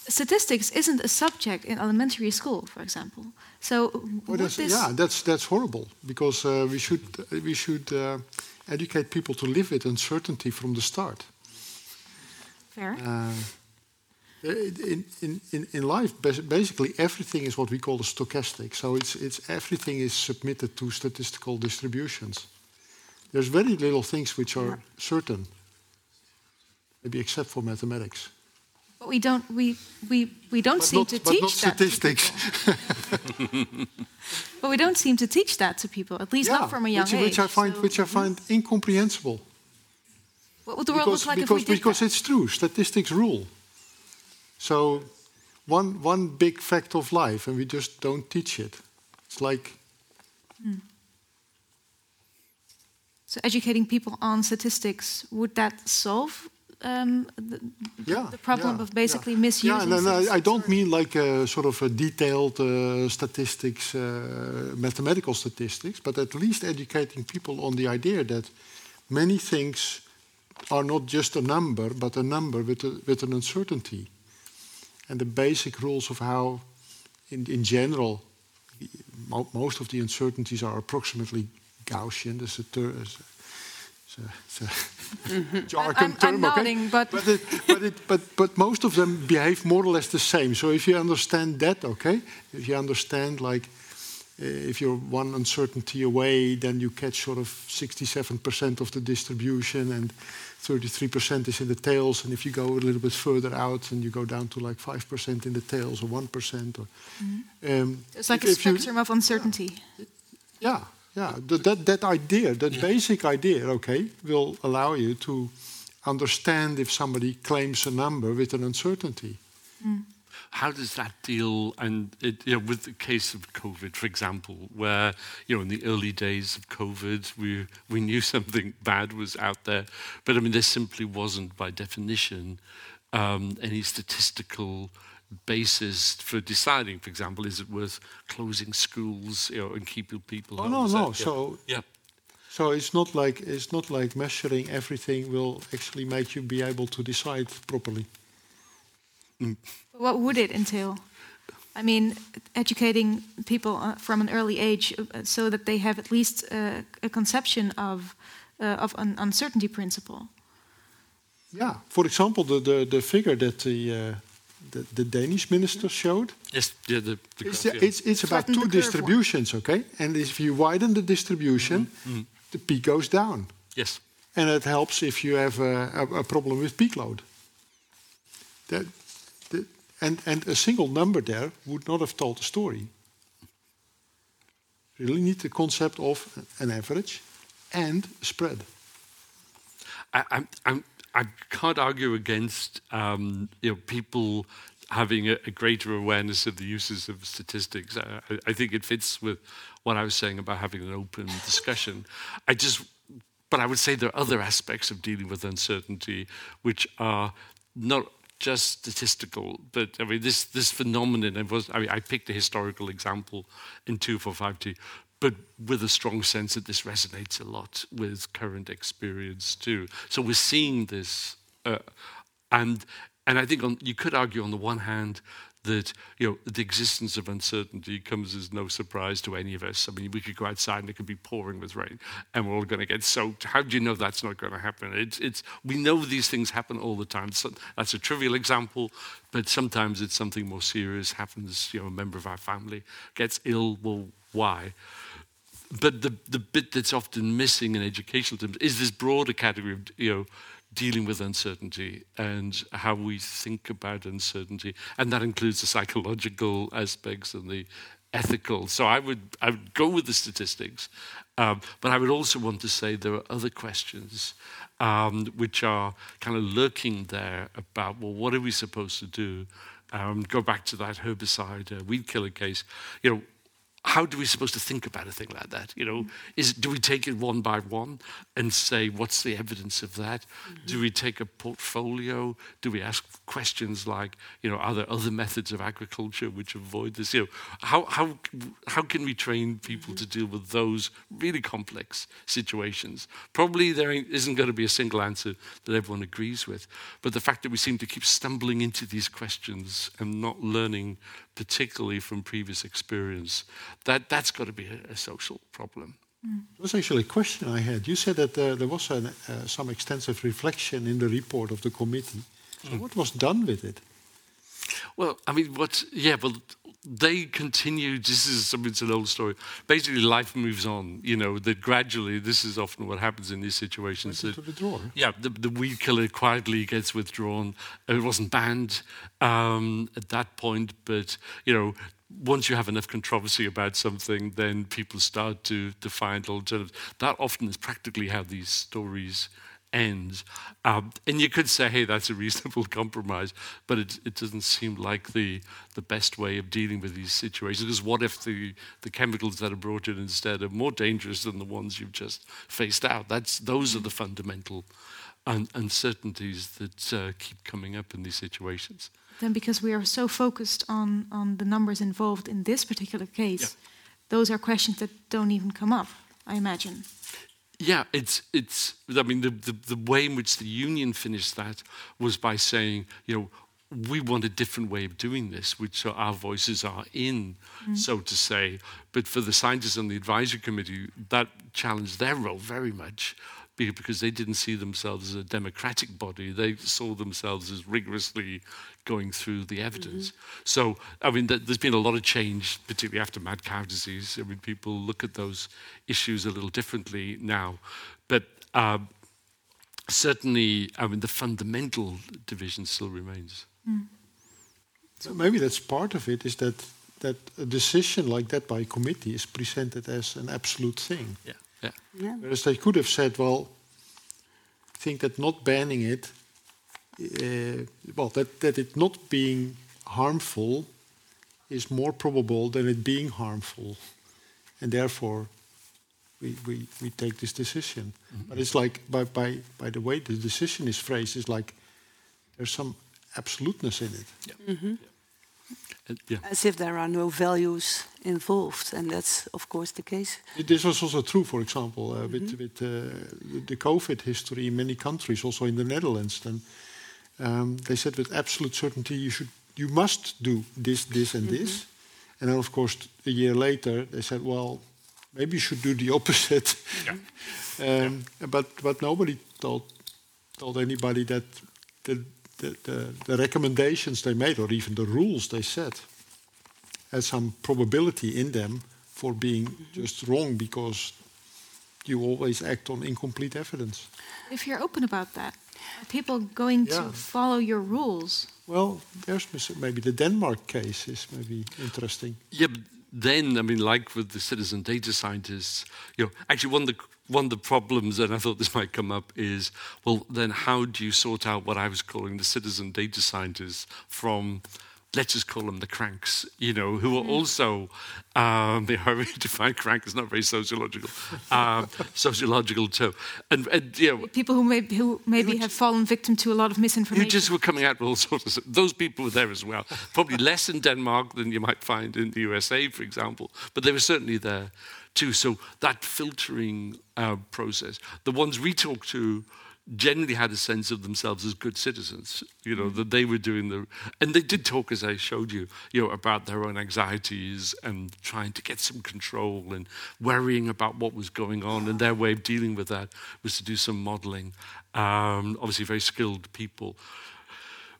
statistics isn't a subject in elementary school, for example. So, Well, that's, yeah, that's that's horrible because uh, we should we should uh, educate people to live with uncertainty from the start. fair? Uh, Uh, in, in, in, in life, basically everything is what we call a stochastic. So it's, it's everything is submitted to statistical distributions. There's very little things which are certain, maybe except for mathematics. But we don't we we, we don't But seem not, to but teach not statistics. But we don't seem to teach that to people, at least not from a young which, age. which I find so which I find incomprehensible. what would the world because look like because, if we did because that? it's true. Statistics rule. So, one one big fact of life, and we just don't teach it. It's like So educating people on statistics would that solve um, the, yeah, the problem yeah, of basically yeah. misusing? Yeah, and I, I don't mean like a sort of a detailed uh, statistics, uh, mathematical statistics, but at least educating people on the idea that many things are not just a number, but a number with, a, with an uncertainty. And the basic rules of how, in, in general, mo- most of the uncertainties are approximately Gaussian. There's a, ter- it's a, a mm-hmm. jargon I'm- I'm term, okay? nodding, but- but, it, but, it, but, but most of them behave more or less the same. So if you understand that, okay, if you understand like Uh, if you're one uncertainty away, then you catch sort of 67% of the distribution and 33% is in the tails. And if you go a little bit further out, and you go down to like 5% in the tails or 1%. Or, mm-hmm. um, It's like a if you- spectrum of uncertainty. yeah, yeah. That, that, that idea, that basic idea, okay, will allow you to understand if somebody claims a number with an uncertainty. Mm. How does that deal and it, you know, with the case of COVID, for example, where you know in the early days of COVID we we knew something bad was out there, but I mean there simply wasn't by definition um, any statistical basis for deciding. For example, is it worth closing schools you know, and keeping people? Oh no, no. yeah. So yeah. So it's not like it's not like measuring everything will actually make you be able to decide properly. What would it entail? I mean, educating people uh, from an early age uh, so that they have at least uh, a conception of uh, of an uncertainty principle. Yeah. For example, the the, the figure that the, uh, the the Danish minister showed, Yes, yeah, the, the it's, yeah. it's it's about Flatten two the curve distributions, okay? And if you widen the distribution, the peak goes down, yes. and it helps if you have a, a, a problem with peak load. That, the, and and a single number there would not have told the story. You really need the concept of an average and spread. I, I'm, I'm, I can't argue against um, you know people having a, a greater awareness of the uses of statistics. I, I- I think it fits with what I was saying about having an open discussion. I just, but I would say there are other aspects of dealing with uncertainty which are not just statistical, but I mean this this phenomenon. It was I mean I picked a historical example in two four five two, but with a strong sense that this resonates a lot with current experience too. So we're seeing this, uh, and and I think on, you could argue on the one hand that you know the existence of uncertainty comes as no surprise to any of us. I mean, we could go outside and it could be pouring with rain, and we're all going to get soaked. How do you know that's not going to happen? It's it's we know these things happen all the time. So that's a trivial example, but sometimes it's something more serious happens. You know, a member of our family gets ill. Well, why? but the the bit that's often missing in educational terms is this broader category of you know dealing with uncertainty and how we think about uncertainty, and that includes the psychological aspects and the ethical. So I would I would go with the statistics, Um, but I would also want to say there are other questions um, which are kind of lurking there about, well, what are we supposed to do? Um, go back to that herbicide uh, weed killer case. You know, how do we supposed to think about a thing like that? You know, is do we take it one by one and say what's the evidence of that? Mm-hmm. Do we take a portfolio? Do we ask questions like, you know, are there other methods of agriculture which avoid this? You know, how how how can we train people mm-hmm. to deal with those really complex situations? Probably there isn't going to be a single answer that everyone agrees with, but the fact that we seem to keep stumbling into these questions and not learning particularly from previous experience, that, that's got to be a, a social problem. Mm. It was actually a question I had. You said that uh, there was an, uh, some extensive reflection in the report of the committee. So mm. what was done with it? Well, I mean, what? Yeah, well, they continued. This is I mean, it's an old story. Basically, life moves on. You know that gradually. This is often what happens in these situations. That, withdraw. Yeah, the, the weed killer quietly gets withdrawn. It wasn't banned um, at that point, but you know once you have enough controversy about something, then people start to, to find alternatives. That often is practically how these stories ends. Um, and you could say, hey, that's a reasonable compromise, but it, it doesn't seem like the, the best way of dealing with these situations. Because what if the, the chemicals that are brought in instead are more dangerous than the ones you've just faced out? That's, those are the fundamental un- uncertainties that uh, keep coming up in these situations. Then, because we are so focused on, on the numbers involved in this particular case, yeah. those are questions that don't even come up, I imagine. Yeah, it's it's. I mean, the, the, the way in which the union finished that was by saying, you know, we want a different way of doing this, which our voices are in, mm. so to say. But for the scientists on the advisory committee, that challenged their role very much because they didn't see themselves as a democratic body. They saw themselves as rigorously going through the evidence. Mm-hmm. So, I mean, th- there's been a lot of change, particularly after mad cow disease. I mean, people look at those issues a little differently now. But um, certainly, I mean, the fundamental division still remains. Mm. So maybe that's part of it, is that that a decision like that by a committee is presented as an absolute thing. Yeah. Yeah. yeah. Whereas they could have said, well, I think that not banning it, well, that, that it not being harmful is more probable than it being harmful. And therefore, we, we, we take this decision. Mm-hmm. But it's like, by, by, by the way the decision is phrased, it's like there's some absoluteness in it. Yeah. Mm-hmm. yeah. Uh, yeah. As if there are no values involved, and that's of course the case. This was also true, for example, uh, mm -hmm. with, mm-hmm. with uh, the COVID history in many countries, also in the Netherlands. Then um, they said with absolute certainty, you should, you must do this, this, and mm -hmm. this. And then, of course, a year later, they said, well, maybe you should do the opposite. Yeah. um, yeah. But but nobody told told anybody that the the, the, the, recommendations they made, or even the rules they set, had some probability in them for being mm-hmm. just wrong because you always act on incomplete evidence. If you're open about that, are people going yeah. to follow your rules? Well, there's maybe the Denmark case is maybe interesting. Yeah, then, I mean, like with the citizen data scientists, you know, actually one of the one of the problems, and I thought this might come up, is well, then how do you sort out what I was calling the citizen data scientists from let's just call them the cranks, you know, who are mm-hmm. also, um, they are define crank is not very sociological, um, sociological too. And, and, you know, people who, may, who maybe have fallen victim to a lot of misinformation. Who just were coming out with all sorts of, those people were there as well. Probably less in Denmark than you might find in the USA, for example, but they were certainly there too. So that filtering uh, process, the ones we talk to, generally had a sense of themselves as good citizens, you know, that they were doing the, and they did talk, as I showed you, you know, about their own anxieties and trying to get some control and worrying about what was going on. And their way of dealing with that was to do some modeling. Um, obviously, very skilled people.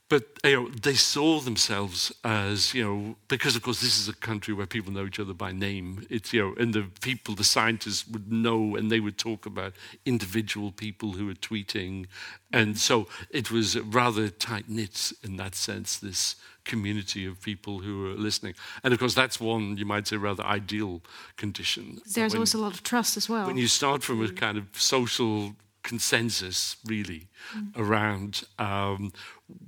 But you know, they saw themselves as you know, because of course this is a country where people know each other by name. It's you know, and the people, the scientists would know, and they would talk about individual people who were tweeting, and so it was rather tight knit in that sense. This community of people who were listening, and of course that's one you might say rather ideal condition. There's When- also a lot of trust as well. when you start from a mm. kind of social consensus, really, around um,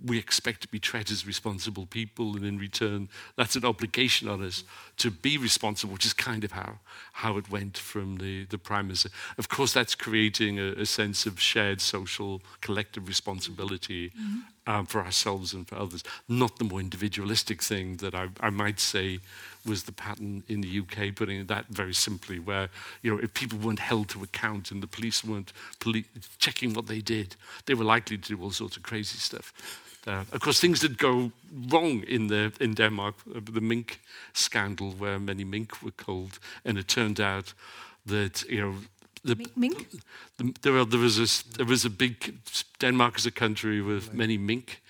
we expect to be treated as responsible people, and in return, that's an obligation on us to be responsible, which is kind of how, how it went from the, the Prime Minister. Of course, that's creating a, a sense of shared social collective responsibility um, for ourselves and for others, not the more individualistic thing that I, I might say was the pattern in the UK, putting it that very simply, where you know if people weren't held to account and the police weren't poli- checking what they did, they were likely to do all sorts of crazy stuff. Uh, of course, things did go wrong in the in Denmark, uh, the mink scandal, where many mink were killed, and it turned out that you know. The, Mink- mink? the, there, were, there was a s- there was a big Denmark is a country with many mink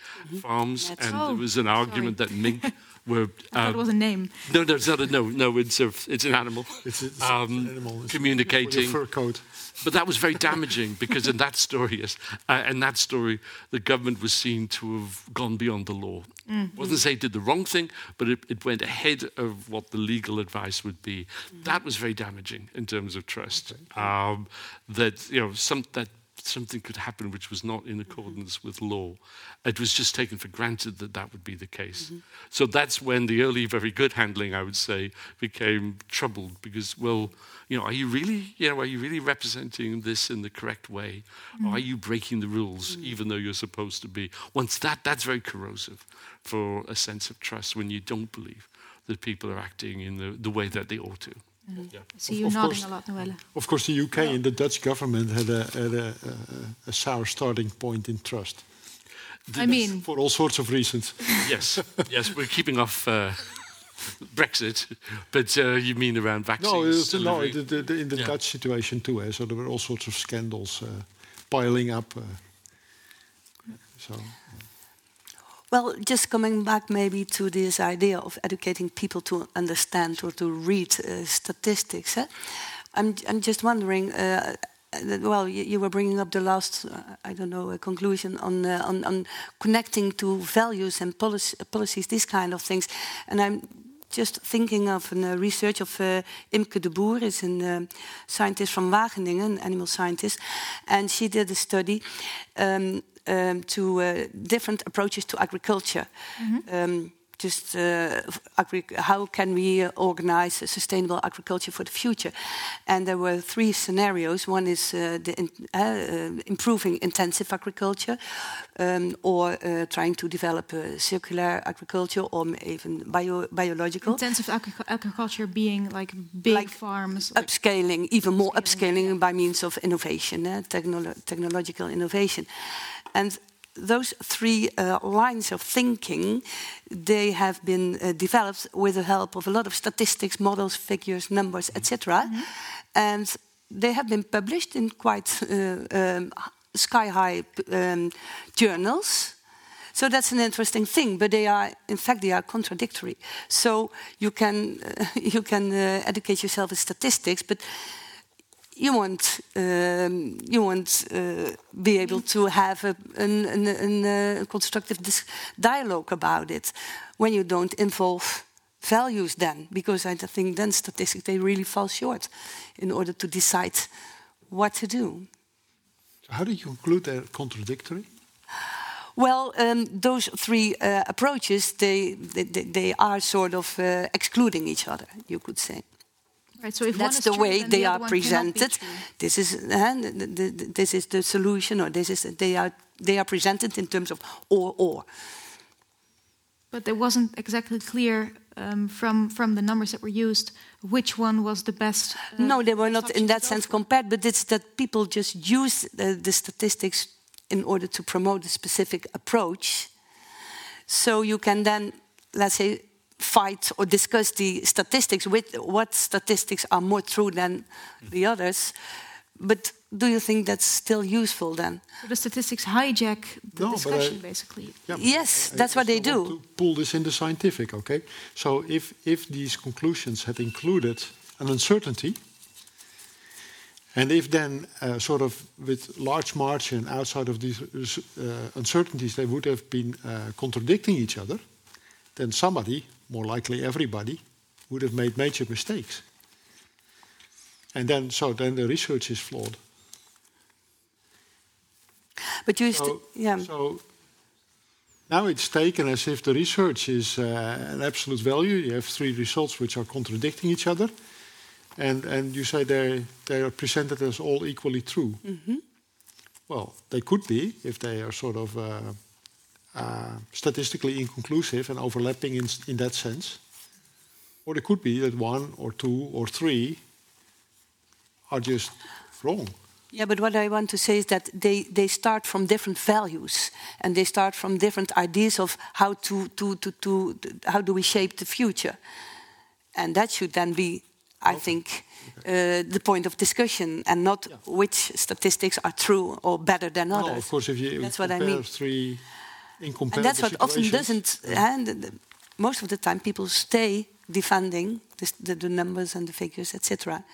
farms, That's- and there was an argument that mink were I thought it was a name. no, no, it's not a no, no. It's a, it's an animal. It's, it's Um, an animal. It's communicating. for fur coat. But that was very damaging because in that story, yes, uh, in that story, the government was seen to have gone beyond the law. Wasn't say it did the wrong thing, but it, it went ahead of what the legal advice would be. That was very damaging in terms of trust. Um, that you know, some that something could happen which was not in mm-hmm. accordance with law. It was just taken for granted that that would be the case. Mm-hmm. So that's when the early, very good handling, I would say, became troubled because, well, you know, are you really, you know, are you really representing this in the correct way? Or are you breaking the rules even though you're supposed to be? Once that, that's very corrosive for a sense of trust when you don't believe that people are acting in the, the way that they ought to. I see you of nodding course. a lot, Noelle. Of course, the UK and the Dutch government had a, had a, a, a sour starting point in trust I mean, for all sorts of reasons. yes, yes, we're keeping off uh, Brexit, but uh, you mean around vaccines? No, no the, the, the, in the Yeah. Dutch situation too. Eh? So there were all sorts of scandals uh, piling up. Uh, so Well, just coming back maybe to this idea of educating people to understand or to read uh, statistics. eh? I'm, I'm just wondering. Uh, well, you, you were bringing up the last, uh, I don't know, conclusion on, uh, on on connecting to values and policy, policies, these kind of things, and I'm just thinking of a research of uh, Imke de Boer, is a uh, scientist from Wageningen, an animal scientist, and she did a study um, um, to uh, different approaches to agriculture. Um, just uh, agri- how can we uh, organize a sustainable agriculture for the future? And there were three scenarios. One is uh, the in, uh, uh, improving intensive agriculture, um, or uh, trying to develop a circular agriculture, or even bio- biological. intensive agri- agriculture being like big Like farms. like- upscaling, even more upscaling by means of innovation, eh, technolo- technological innovation. And those three uh, lines of thinking, they have been uh, developed with the help of a lot of statistics, models, figures, numbers, etc. And they have been published in quite uh, um, sky-high um, journals. So that's an interesting thing, but they are, in fact, they are contradictory. So you can you can uh, educate yourself in statistics, but you won't um, you won't uh, be able to have a, an, an, an, uh, constructive dis- dialogue about it when you don't involve values. Then, because I think then statistics they really fall short in order to decide what to do. How do you conclude they're contradictory? Well, um, those three uh, approaches they, they they- they are sort of uh, excluding each other. You could say. Right, so if one That's is the true, way they the are other one cannot be presented. This is uh, the, the, this is the solution, or this is they are they are presented in terms of or or. But it wasn't exactly clear um, from from the numbers that were used which one was the best. uh, no, they were not in that sense compared, but it's that people just use the, the statistics in order to promote a specific approach. So you can then, let's say, fight or discuss the statistics with what statistics are more true than the others. but do you think that's still useful then? So the statistics hijack the No, but I- discussion, basically. Yeah, Yes, I- that's I what they still want do. To pull this into scientific, okay? So if if these conclusions had included an uncertainty, and if then uh, sort of with large margin outside of these uh, uncertainties they would have been uh, contradicting each other, then somebody, more likely everybody, would have made major mistakes. And then so then the research is flawed. But you, So, yeah, so now it's taken as if the research is uh, an absolute value. You have three results which are contradicting each other, and and you say they they are presented as all equally true. Well, they could be if they are sort of uh, statistically inconclusive and overlapping in in that sense, or it could be that one or two or three are just wrong. Yeah, but what I want to say is that they, they start from different values and they start from different ideas of how to, to, to, to, how do we shape the future. And that should then be, I think, uh, the point of discussion and not which statistics are true or better than others. of course, if you That's what I mean. three incomparable and that's what often doesn't, and eh, the- the- most of the time people stay defending the, the, the numbers and the figures, etc.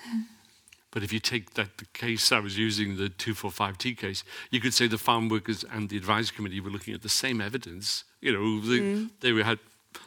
But if you take that the case I was using, the 2,4,5-T case, you could say the farm workers and the advisory committee were looking at the same evidence. You know, they, mm. they were, had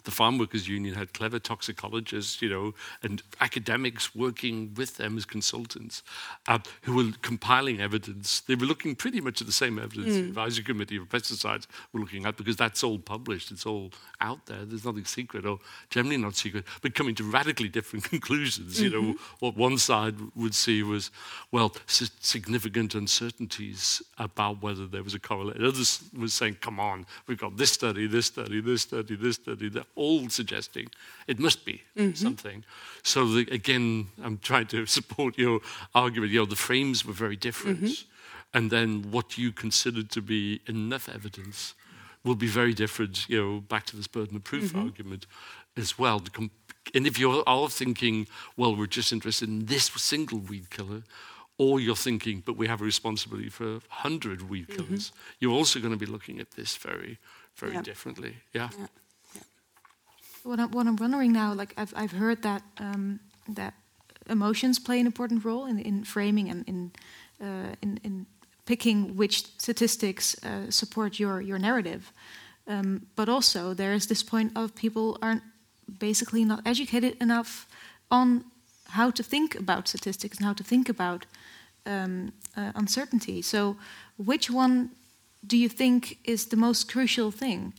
the farm workers union had clever toxicologists, you know, and academics working with them as consultants uh, who were compiling evidence. They were looking pretty much at the same evidence the advisory committee of pesticides were looking at because that's all published, it's all out there. There's nothing secret or generally not secret, but coming to radically different conclusions. You know, what one side would see was, well, s- significant uncertainties about whether there was a correlation. Others were saying, come on, we've got this study, this study, this study, this study. They're all suggesting it must be mm-hmm. something. So the, again, I'm trying to support your argument. You know, the frames were very different. Mm-hmm. And then what you considered to be enough evidence will be very different, you know, back to this burden of proof mm-hmm. argument as well. And if you're all thinking, well, we're just interested in this single weed killer, or you're thinking, but we have a responsibility for 100 weed killers, you're also going to be looking at this very, very Yeah. differently. Yeah. What I'm, what I'm wondering now, like I've, I've heard that um, that emotions play an important role in, in framing and in, uh, in in picking which statistics uh, support your your narrative. Um, but also there is this point of people aren't basically not educated enough on how to think about statistics and how to think about um, uh, uncertainty. So, which one do you think is the most crucial thing?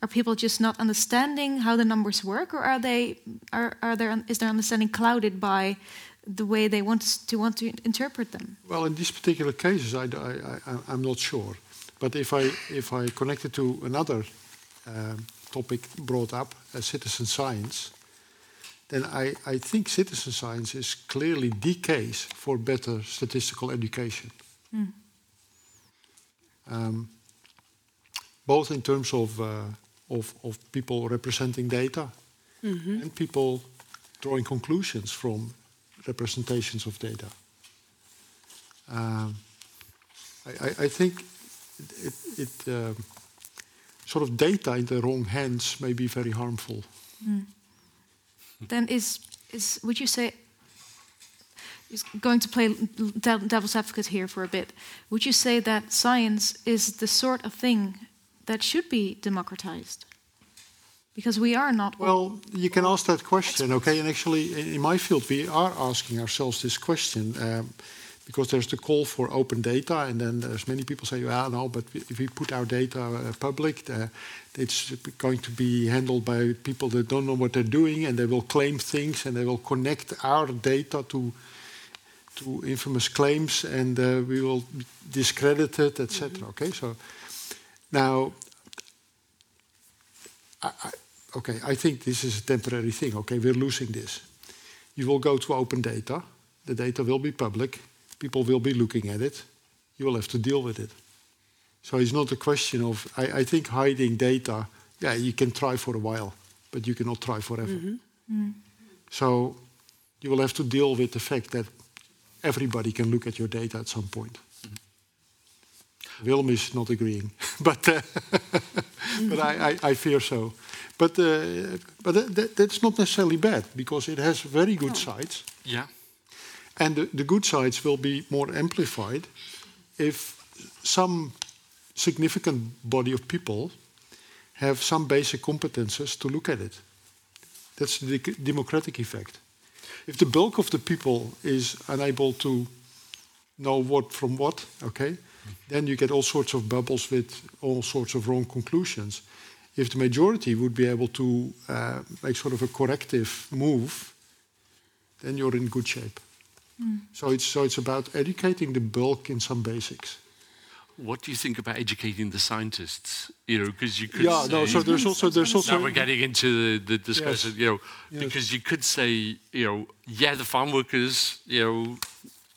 Are people just not understanding how the numbers work, or are they are, are there is their understanding clouded by the way they want to want to interpret them? Well, in these particular cases, I, I, am not sure. But if I, if I connect it to another um, topic brought up, as citizen science, then I, I think citizen science is clearly the case for better statistical education. Um, both in terms of, uh, of, of people representing data and people drawing conclusions from representations of data. Um, I, I, I think it, it um, sort of data in the wrong hands may be very harmful. Then is is would you say is going to play devil's advocate here for a bit? Would you say that science is the sort of thing that should be democratized? Because we are not. Well, you can ask that question, okay? And actually, in my field, we are asking ourselves this question um, because there's the call for open data, and then there's many people say, "Well, no, but if we put our data uh, public, uh, it's going to be handled by people that don't know what they're doing, and they will claim things, and they will connect our data to." To infamous claims, and uh, we will discredit it, etc. Okay, so now I, I, okay, I think this is a temporary thing. Okay, we're losing this. You will go to open data. The data will be public. People will be looking at it. You will have to deal with it. So it's not a question of, I, I think hiding data, yeah, you can try for a while, but you cannot try forever. Mm-hmm. Mm. So you will have to deal with the fact that everybody can look at your data at some point. Willem is not agreeing, but uh, but I, I, I, fear so. But uh, but that, that's not necessarily bad because it has very good no. sides. Yeah. And the, the good sides will be more amplified if some significant body of people have some basic competences to look at it. That's the democratic effect. If the bulk of the people is unable to know what from what, okay, then you get all sorts of bubbles with all sorts of wrong conclusions. If the majority would be able to uh, make sort of a corrective move, then you're in good shape. Mm. So it's so it's about educating the bulk in some basics. What do you think about educating the scientists? You know, because you could. Yeah, no. So there's also there's also. Now we're getting into the, the discussion. Yes. You know, yes. because you could say, you know, yeah, the farm workers, you know,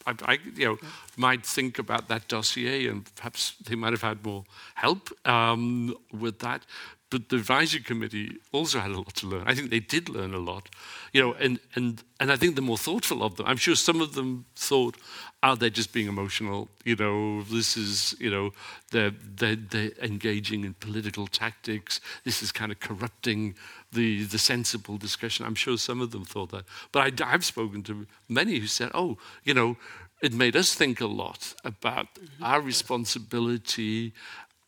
I, I, you know, might think about that dossier, and perhaps they might have had more help um, with that. But the advisory committee also had a lot to learn. I think they did learn a lot, you know, and and and I think the more thoughtful of them. I'm sure some of them thought, "Are oh, they just being emotional?" You know, this is, you know, they're they're, they're engaging in political tactics. This is kind of corrupting the, the sensible discussion. I'm sure some of them thought that. But I, have spoken to many who said, oh, you know, it made us think a lot about mm-hmm. our responsibility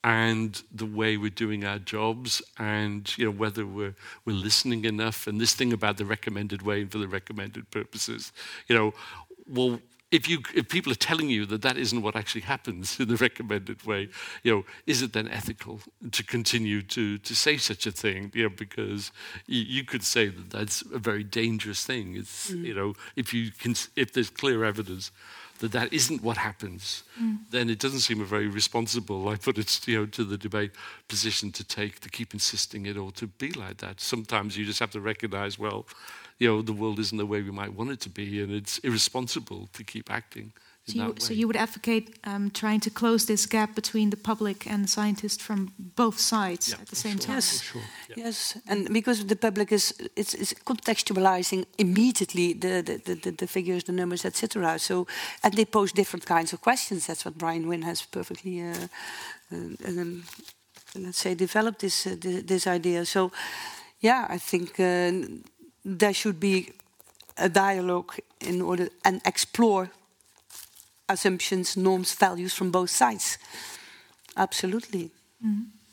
and the way we're doing our jobs and you know whether we're we're listening enough and this thing about the recommended way and for the recommended purposes you know well if you if people are telling you that that isn't what actually happens in the recommended way, you know, is it then ethical to continue to to say such a thing? You know, because you, you could say that that's a very dangerous thing. It's mm. you know, if you can, if there's clear evidence that that isn't what happens, mm. then it doesn't seem a very responsible, I put it you know, to the debate, position to take to keep insisting it ought to be like that. Sometimes you just have to recognize, well, you know, the world isn't the way we might want it to be, and it's irresponsible to keep acting. So you, so you, would advocate um, trying to close this gap between the public and the scientists from both sides yeah, at the same sure. time. Yes, sure. yeah. yes, and because the public is it's, it's contextualizing immediately the, the, the, the, figures, the numbers, etc. So and they pose different kinds of questions. That's what Brian Wynne has perfectly, uh, uh, um, let's say, developed this uh, this idea. So yeah, I think uh, there should be a dialogue in order and explore assumptions, norms, values from both sides. Absolutely. Mm -hmm.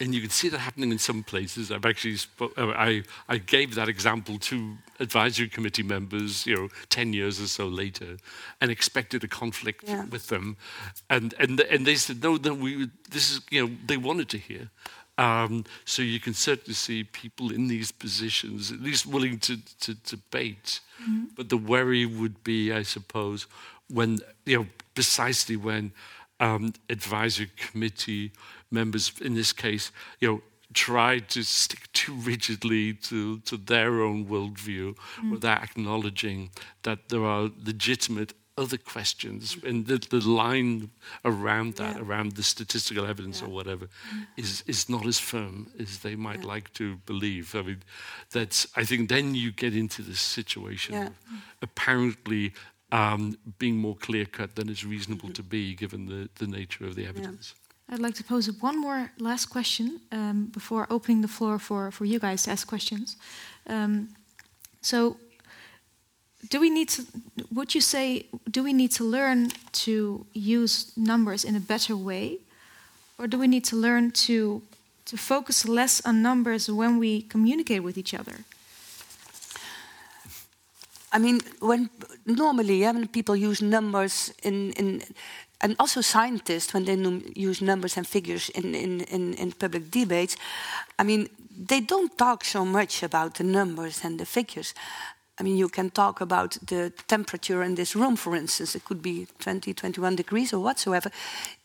And you can see that happening in some places. I've actually uh, I I gave that example to advisory committee members, you know, ten years or so later, and expected a conflict yeah. with them, and and and they said no, no, we this is you know they wanted to hear. Um, so you can certainly see people in these positions, at least willing to, to debate. Mm-hmm. But the worry would be, I suppose, when, you know, precisely when um, advisory committee members, in this case, you know, try to stick too rigidly to, to their own worldview mm. without acknowledging that there are legitimate other questions and the, the line around that yeah. around the statistical evidence yeah. or whatever is is not as firm as they might yeah. like to believe i mean that's i think then you get into this situation of apparently um, being more clear cut than is reasonable to be given the, the nature of the evidence I'd like to pose one more last question um, before opening the floor for, for you guys to ask questions. Um, so, do we need to would you say do we need to learn to use numbers in a better way? Or do we need to learn to to focus less on numbers when we communicate with each other? I mean when normally yeah, when people use numbers in in and also scientists when they use numbers and figures in, in, in, in public debates i mean they don't talk so much about the numbers and the figures I mean, you can talk about the temperature in this room, for instance. It could be 20, 21 degrees or whatsoever.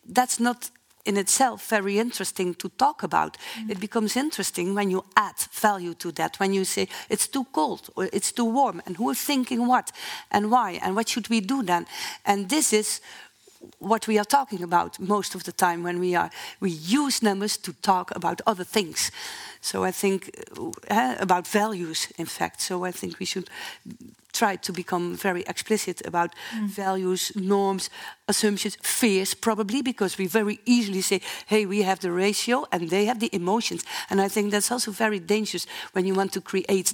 That's not in itself very interesting to talk about. Mm. It becomes interesting when you add value to that, when you say it's too cold or it's too warm, and who is thinking what and why, and what should we do then? And this is what we are talking about most of the time when we are we use numbers to talk about other things. So I think uh, about values, in fact. So I think we should try to become very explicit about mm. values, norms, assumptions, fears, probably because we very easily say, "Hey, we have the ratio and they have the emotions," and I think that's also very dangerous when you want to create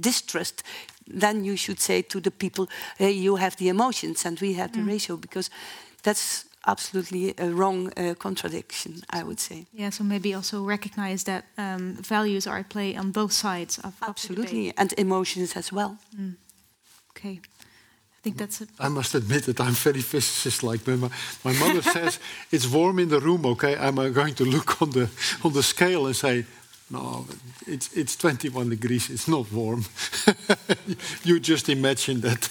distrust then you should say to the people, hey, you have the emotions and we have the mm. ratio, because that's absolutely a wrong uh, contradiction, I would say. Yeah, so maybe also recognize that um, values are at play on both sides of absolutely, and emotions as well. Mm. Okay. I think that's. it. I must admit that I'm very physicist-like. My, my mother says it's warm in the room. Okay, I'm uh, going to look on the on the scale and say, no, it's it's 21 degrees. It's not warm. you just imagine that.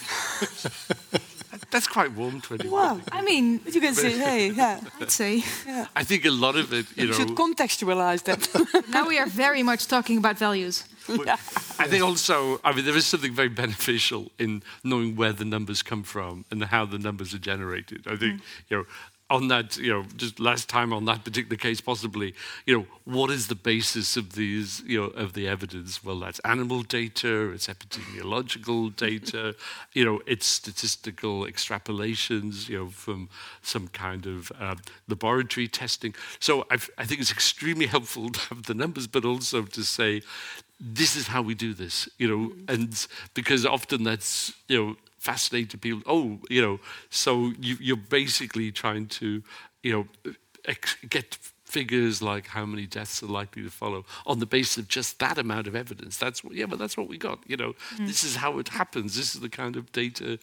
That's quite warm, 21. Wow. I mean, you can say, hey, yeah. I'd say. Yeah. I think a lot of it, you, you know. should contextualize that. now we are very much talking about values. I think also, I mean, there is something very beneficial in knowing where the numbers come from and how the numbers are generated. I think, mm. you know, on that, you know, just last time on that particular case, possibly, you know, what is the basis of these, you know, of the evidence? Well, that's animal data, it's epidemiological data, you know, it's statistical extrapolations, you know, from some kind of uh, laboratory testing. So I've, I think it's extremely helpful to have the numbers, but also to say, this is how we do this, you know, mm. and because often that's, you know, fascinated people. Oh, you know, so you, are basically trying to, you know, get figures like how many deaths are likely to follow on the basis of just that amount of evidence. That's yeah, but that's what we got. You know, mm. this is how it happens. This is the kind of data,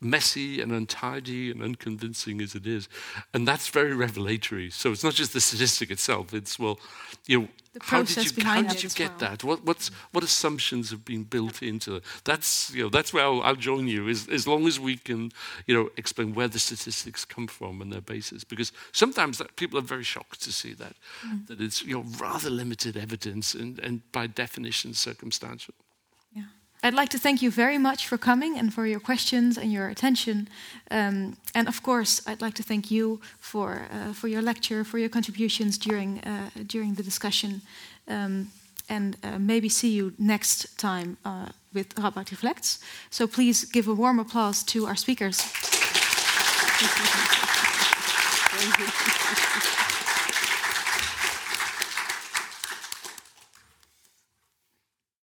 messy and untidy and unconvincing as it is, and that's very revelatory. So it's not just the statistic itself. It's well, you know, the process how did you, behind how did you get well. that? What what's, what assumptions have been built into it? That's you know that's where I'll, I'll join you. As, as long as we can you know explain where the statistics come from and their basis, because sometimes that, people are very shocked to see that mm. that it's you know rather limited evidence and, and by definition circumstantial. I'd like to thank you very much for coming and for your questions and your attention. Um, and of course, I'd like to thank you for, uh, for your lecture, for your contributions during, uh, during the discussion. Um, and uh, maybe see you next time uh, with Radboud Reflects. So please give a warm applause to our speakers.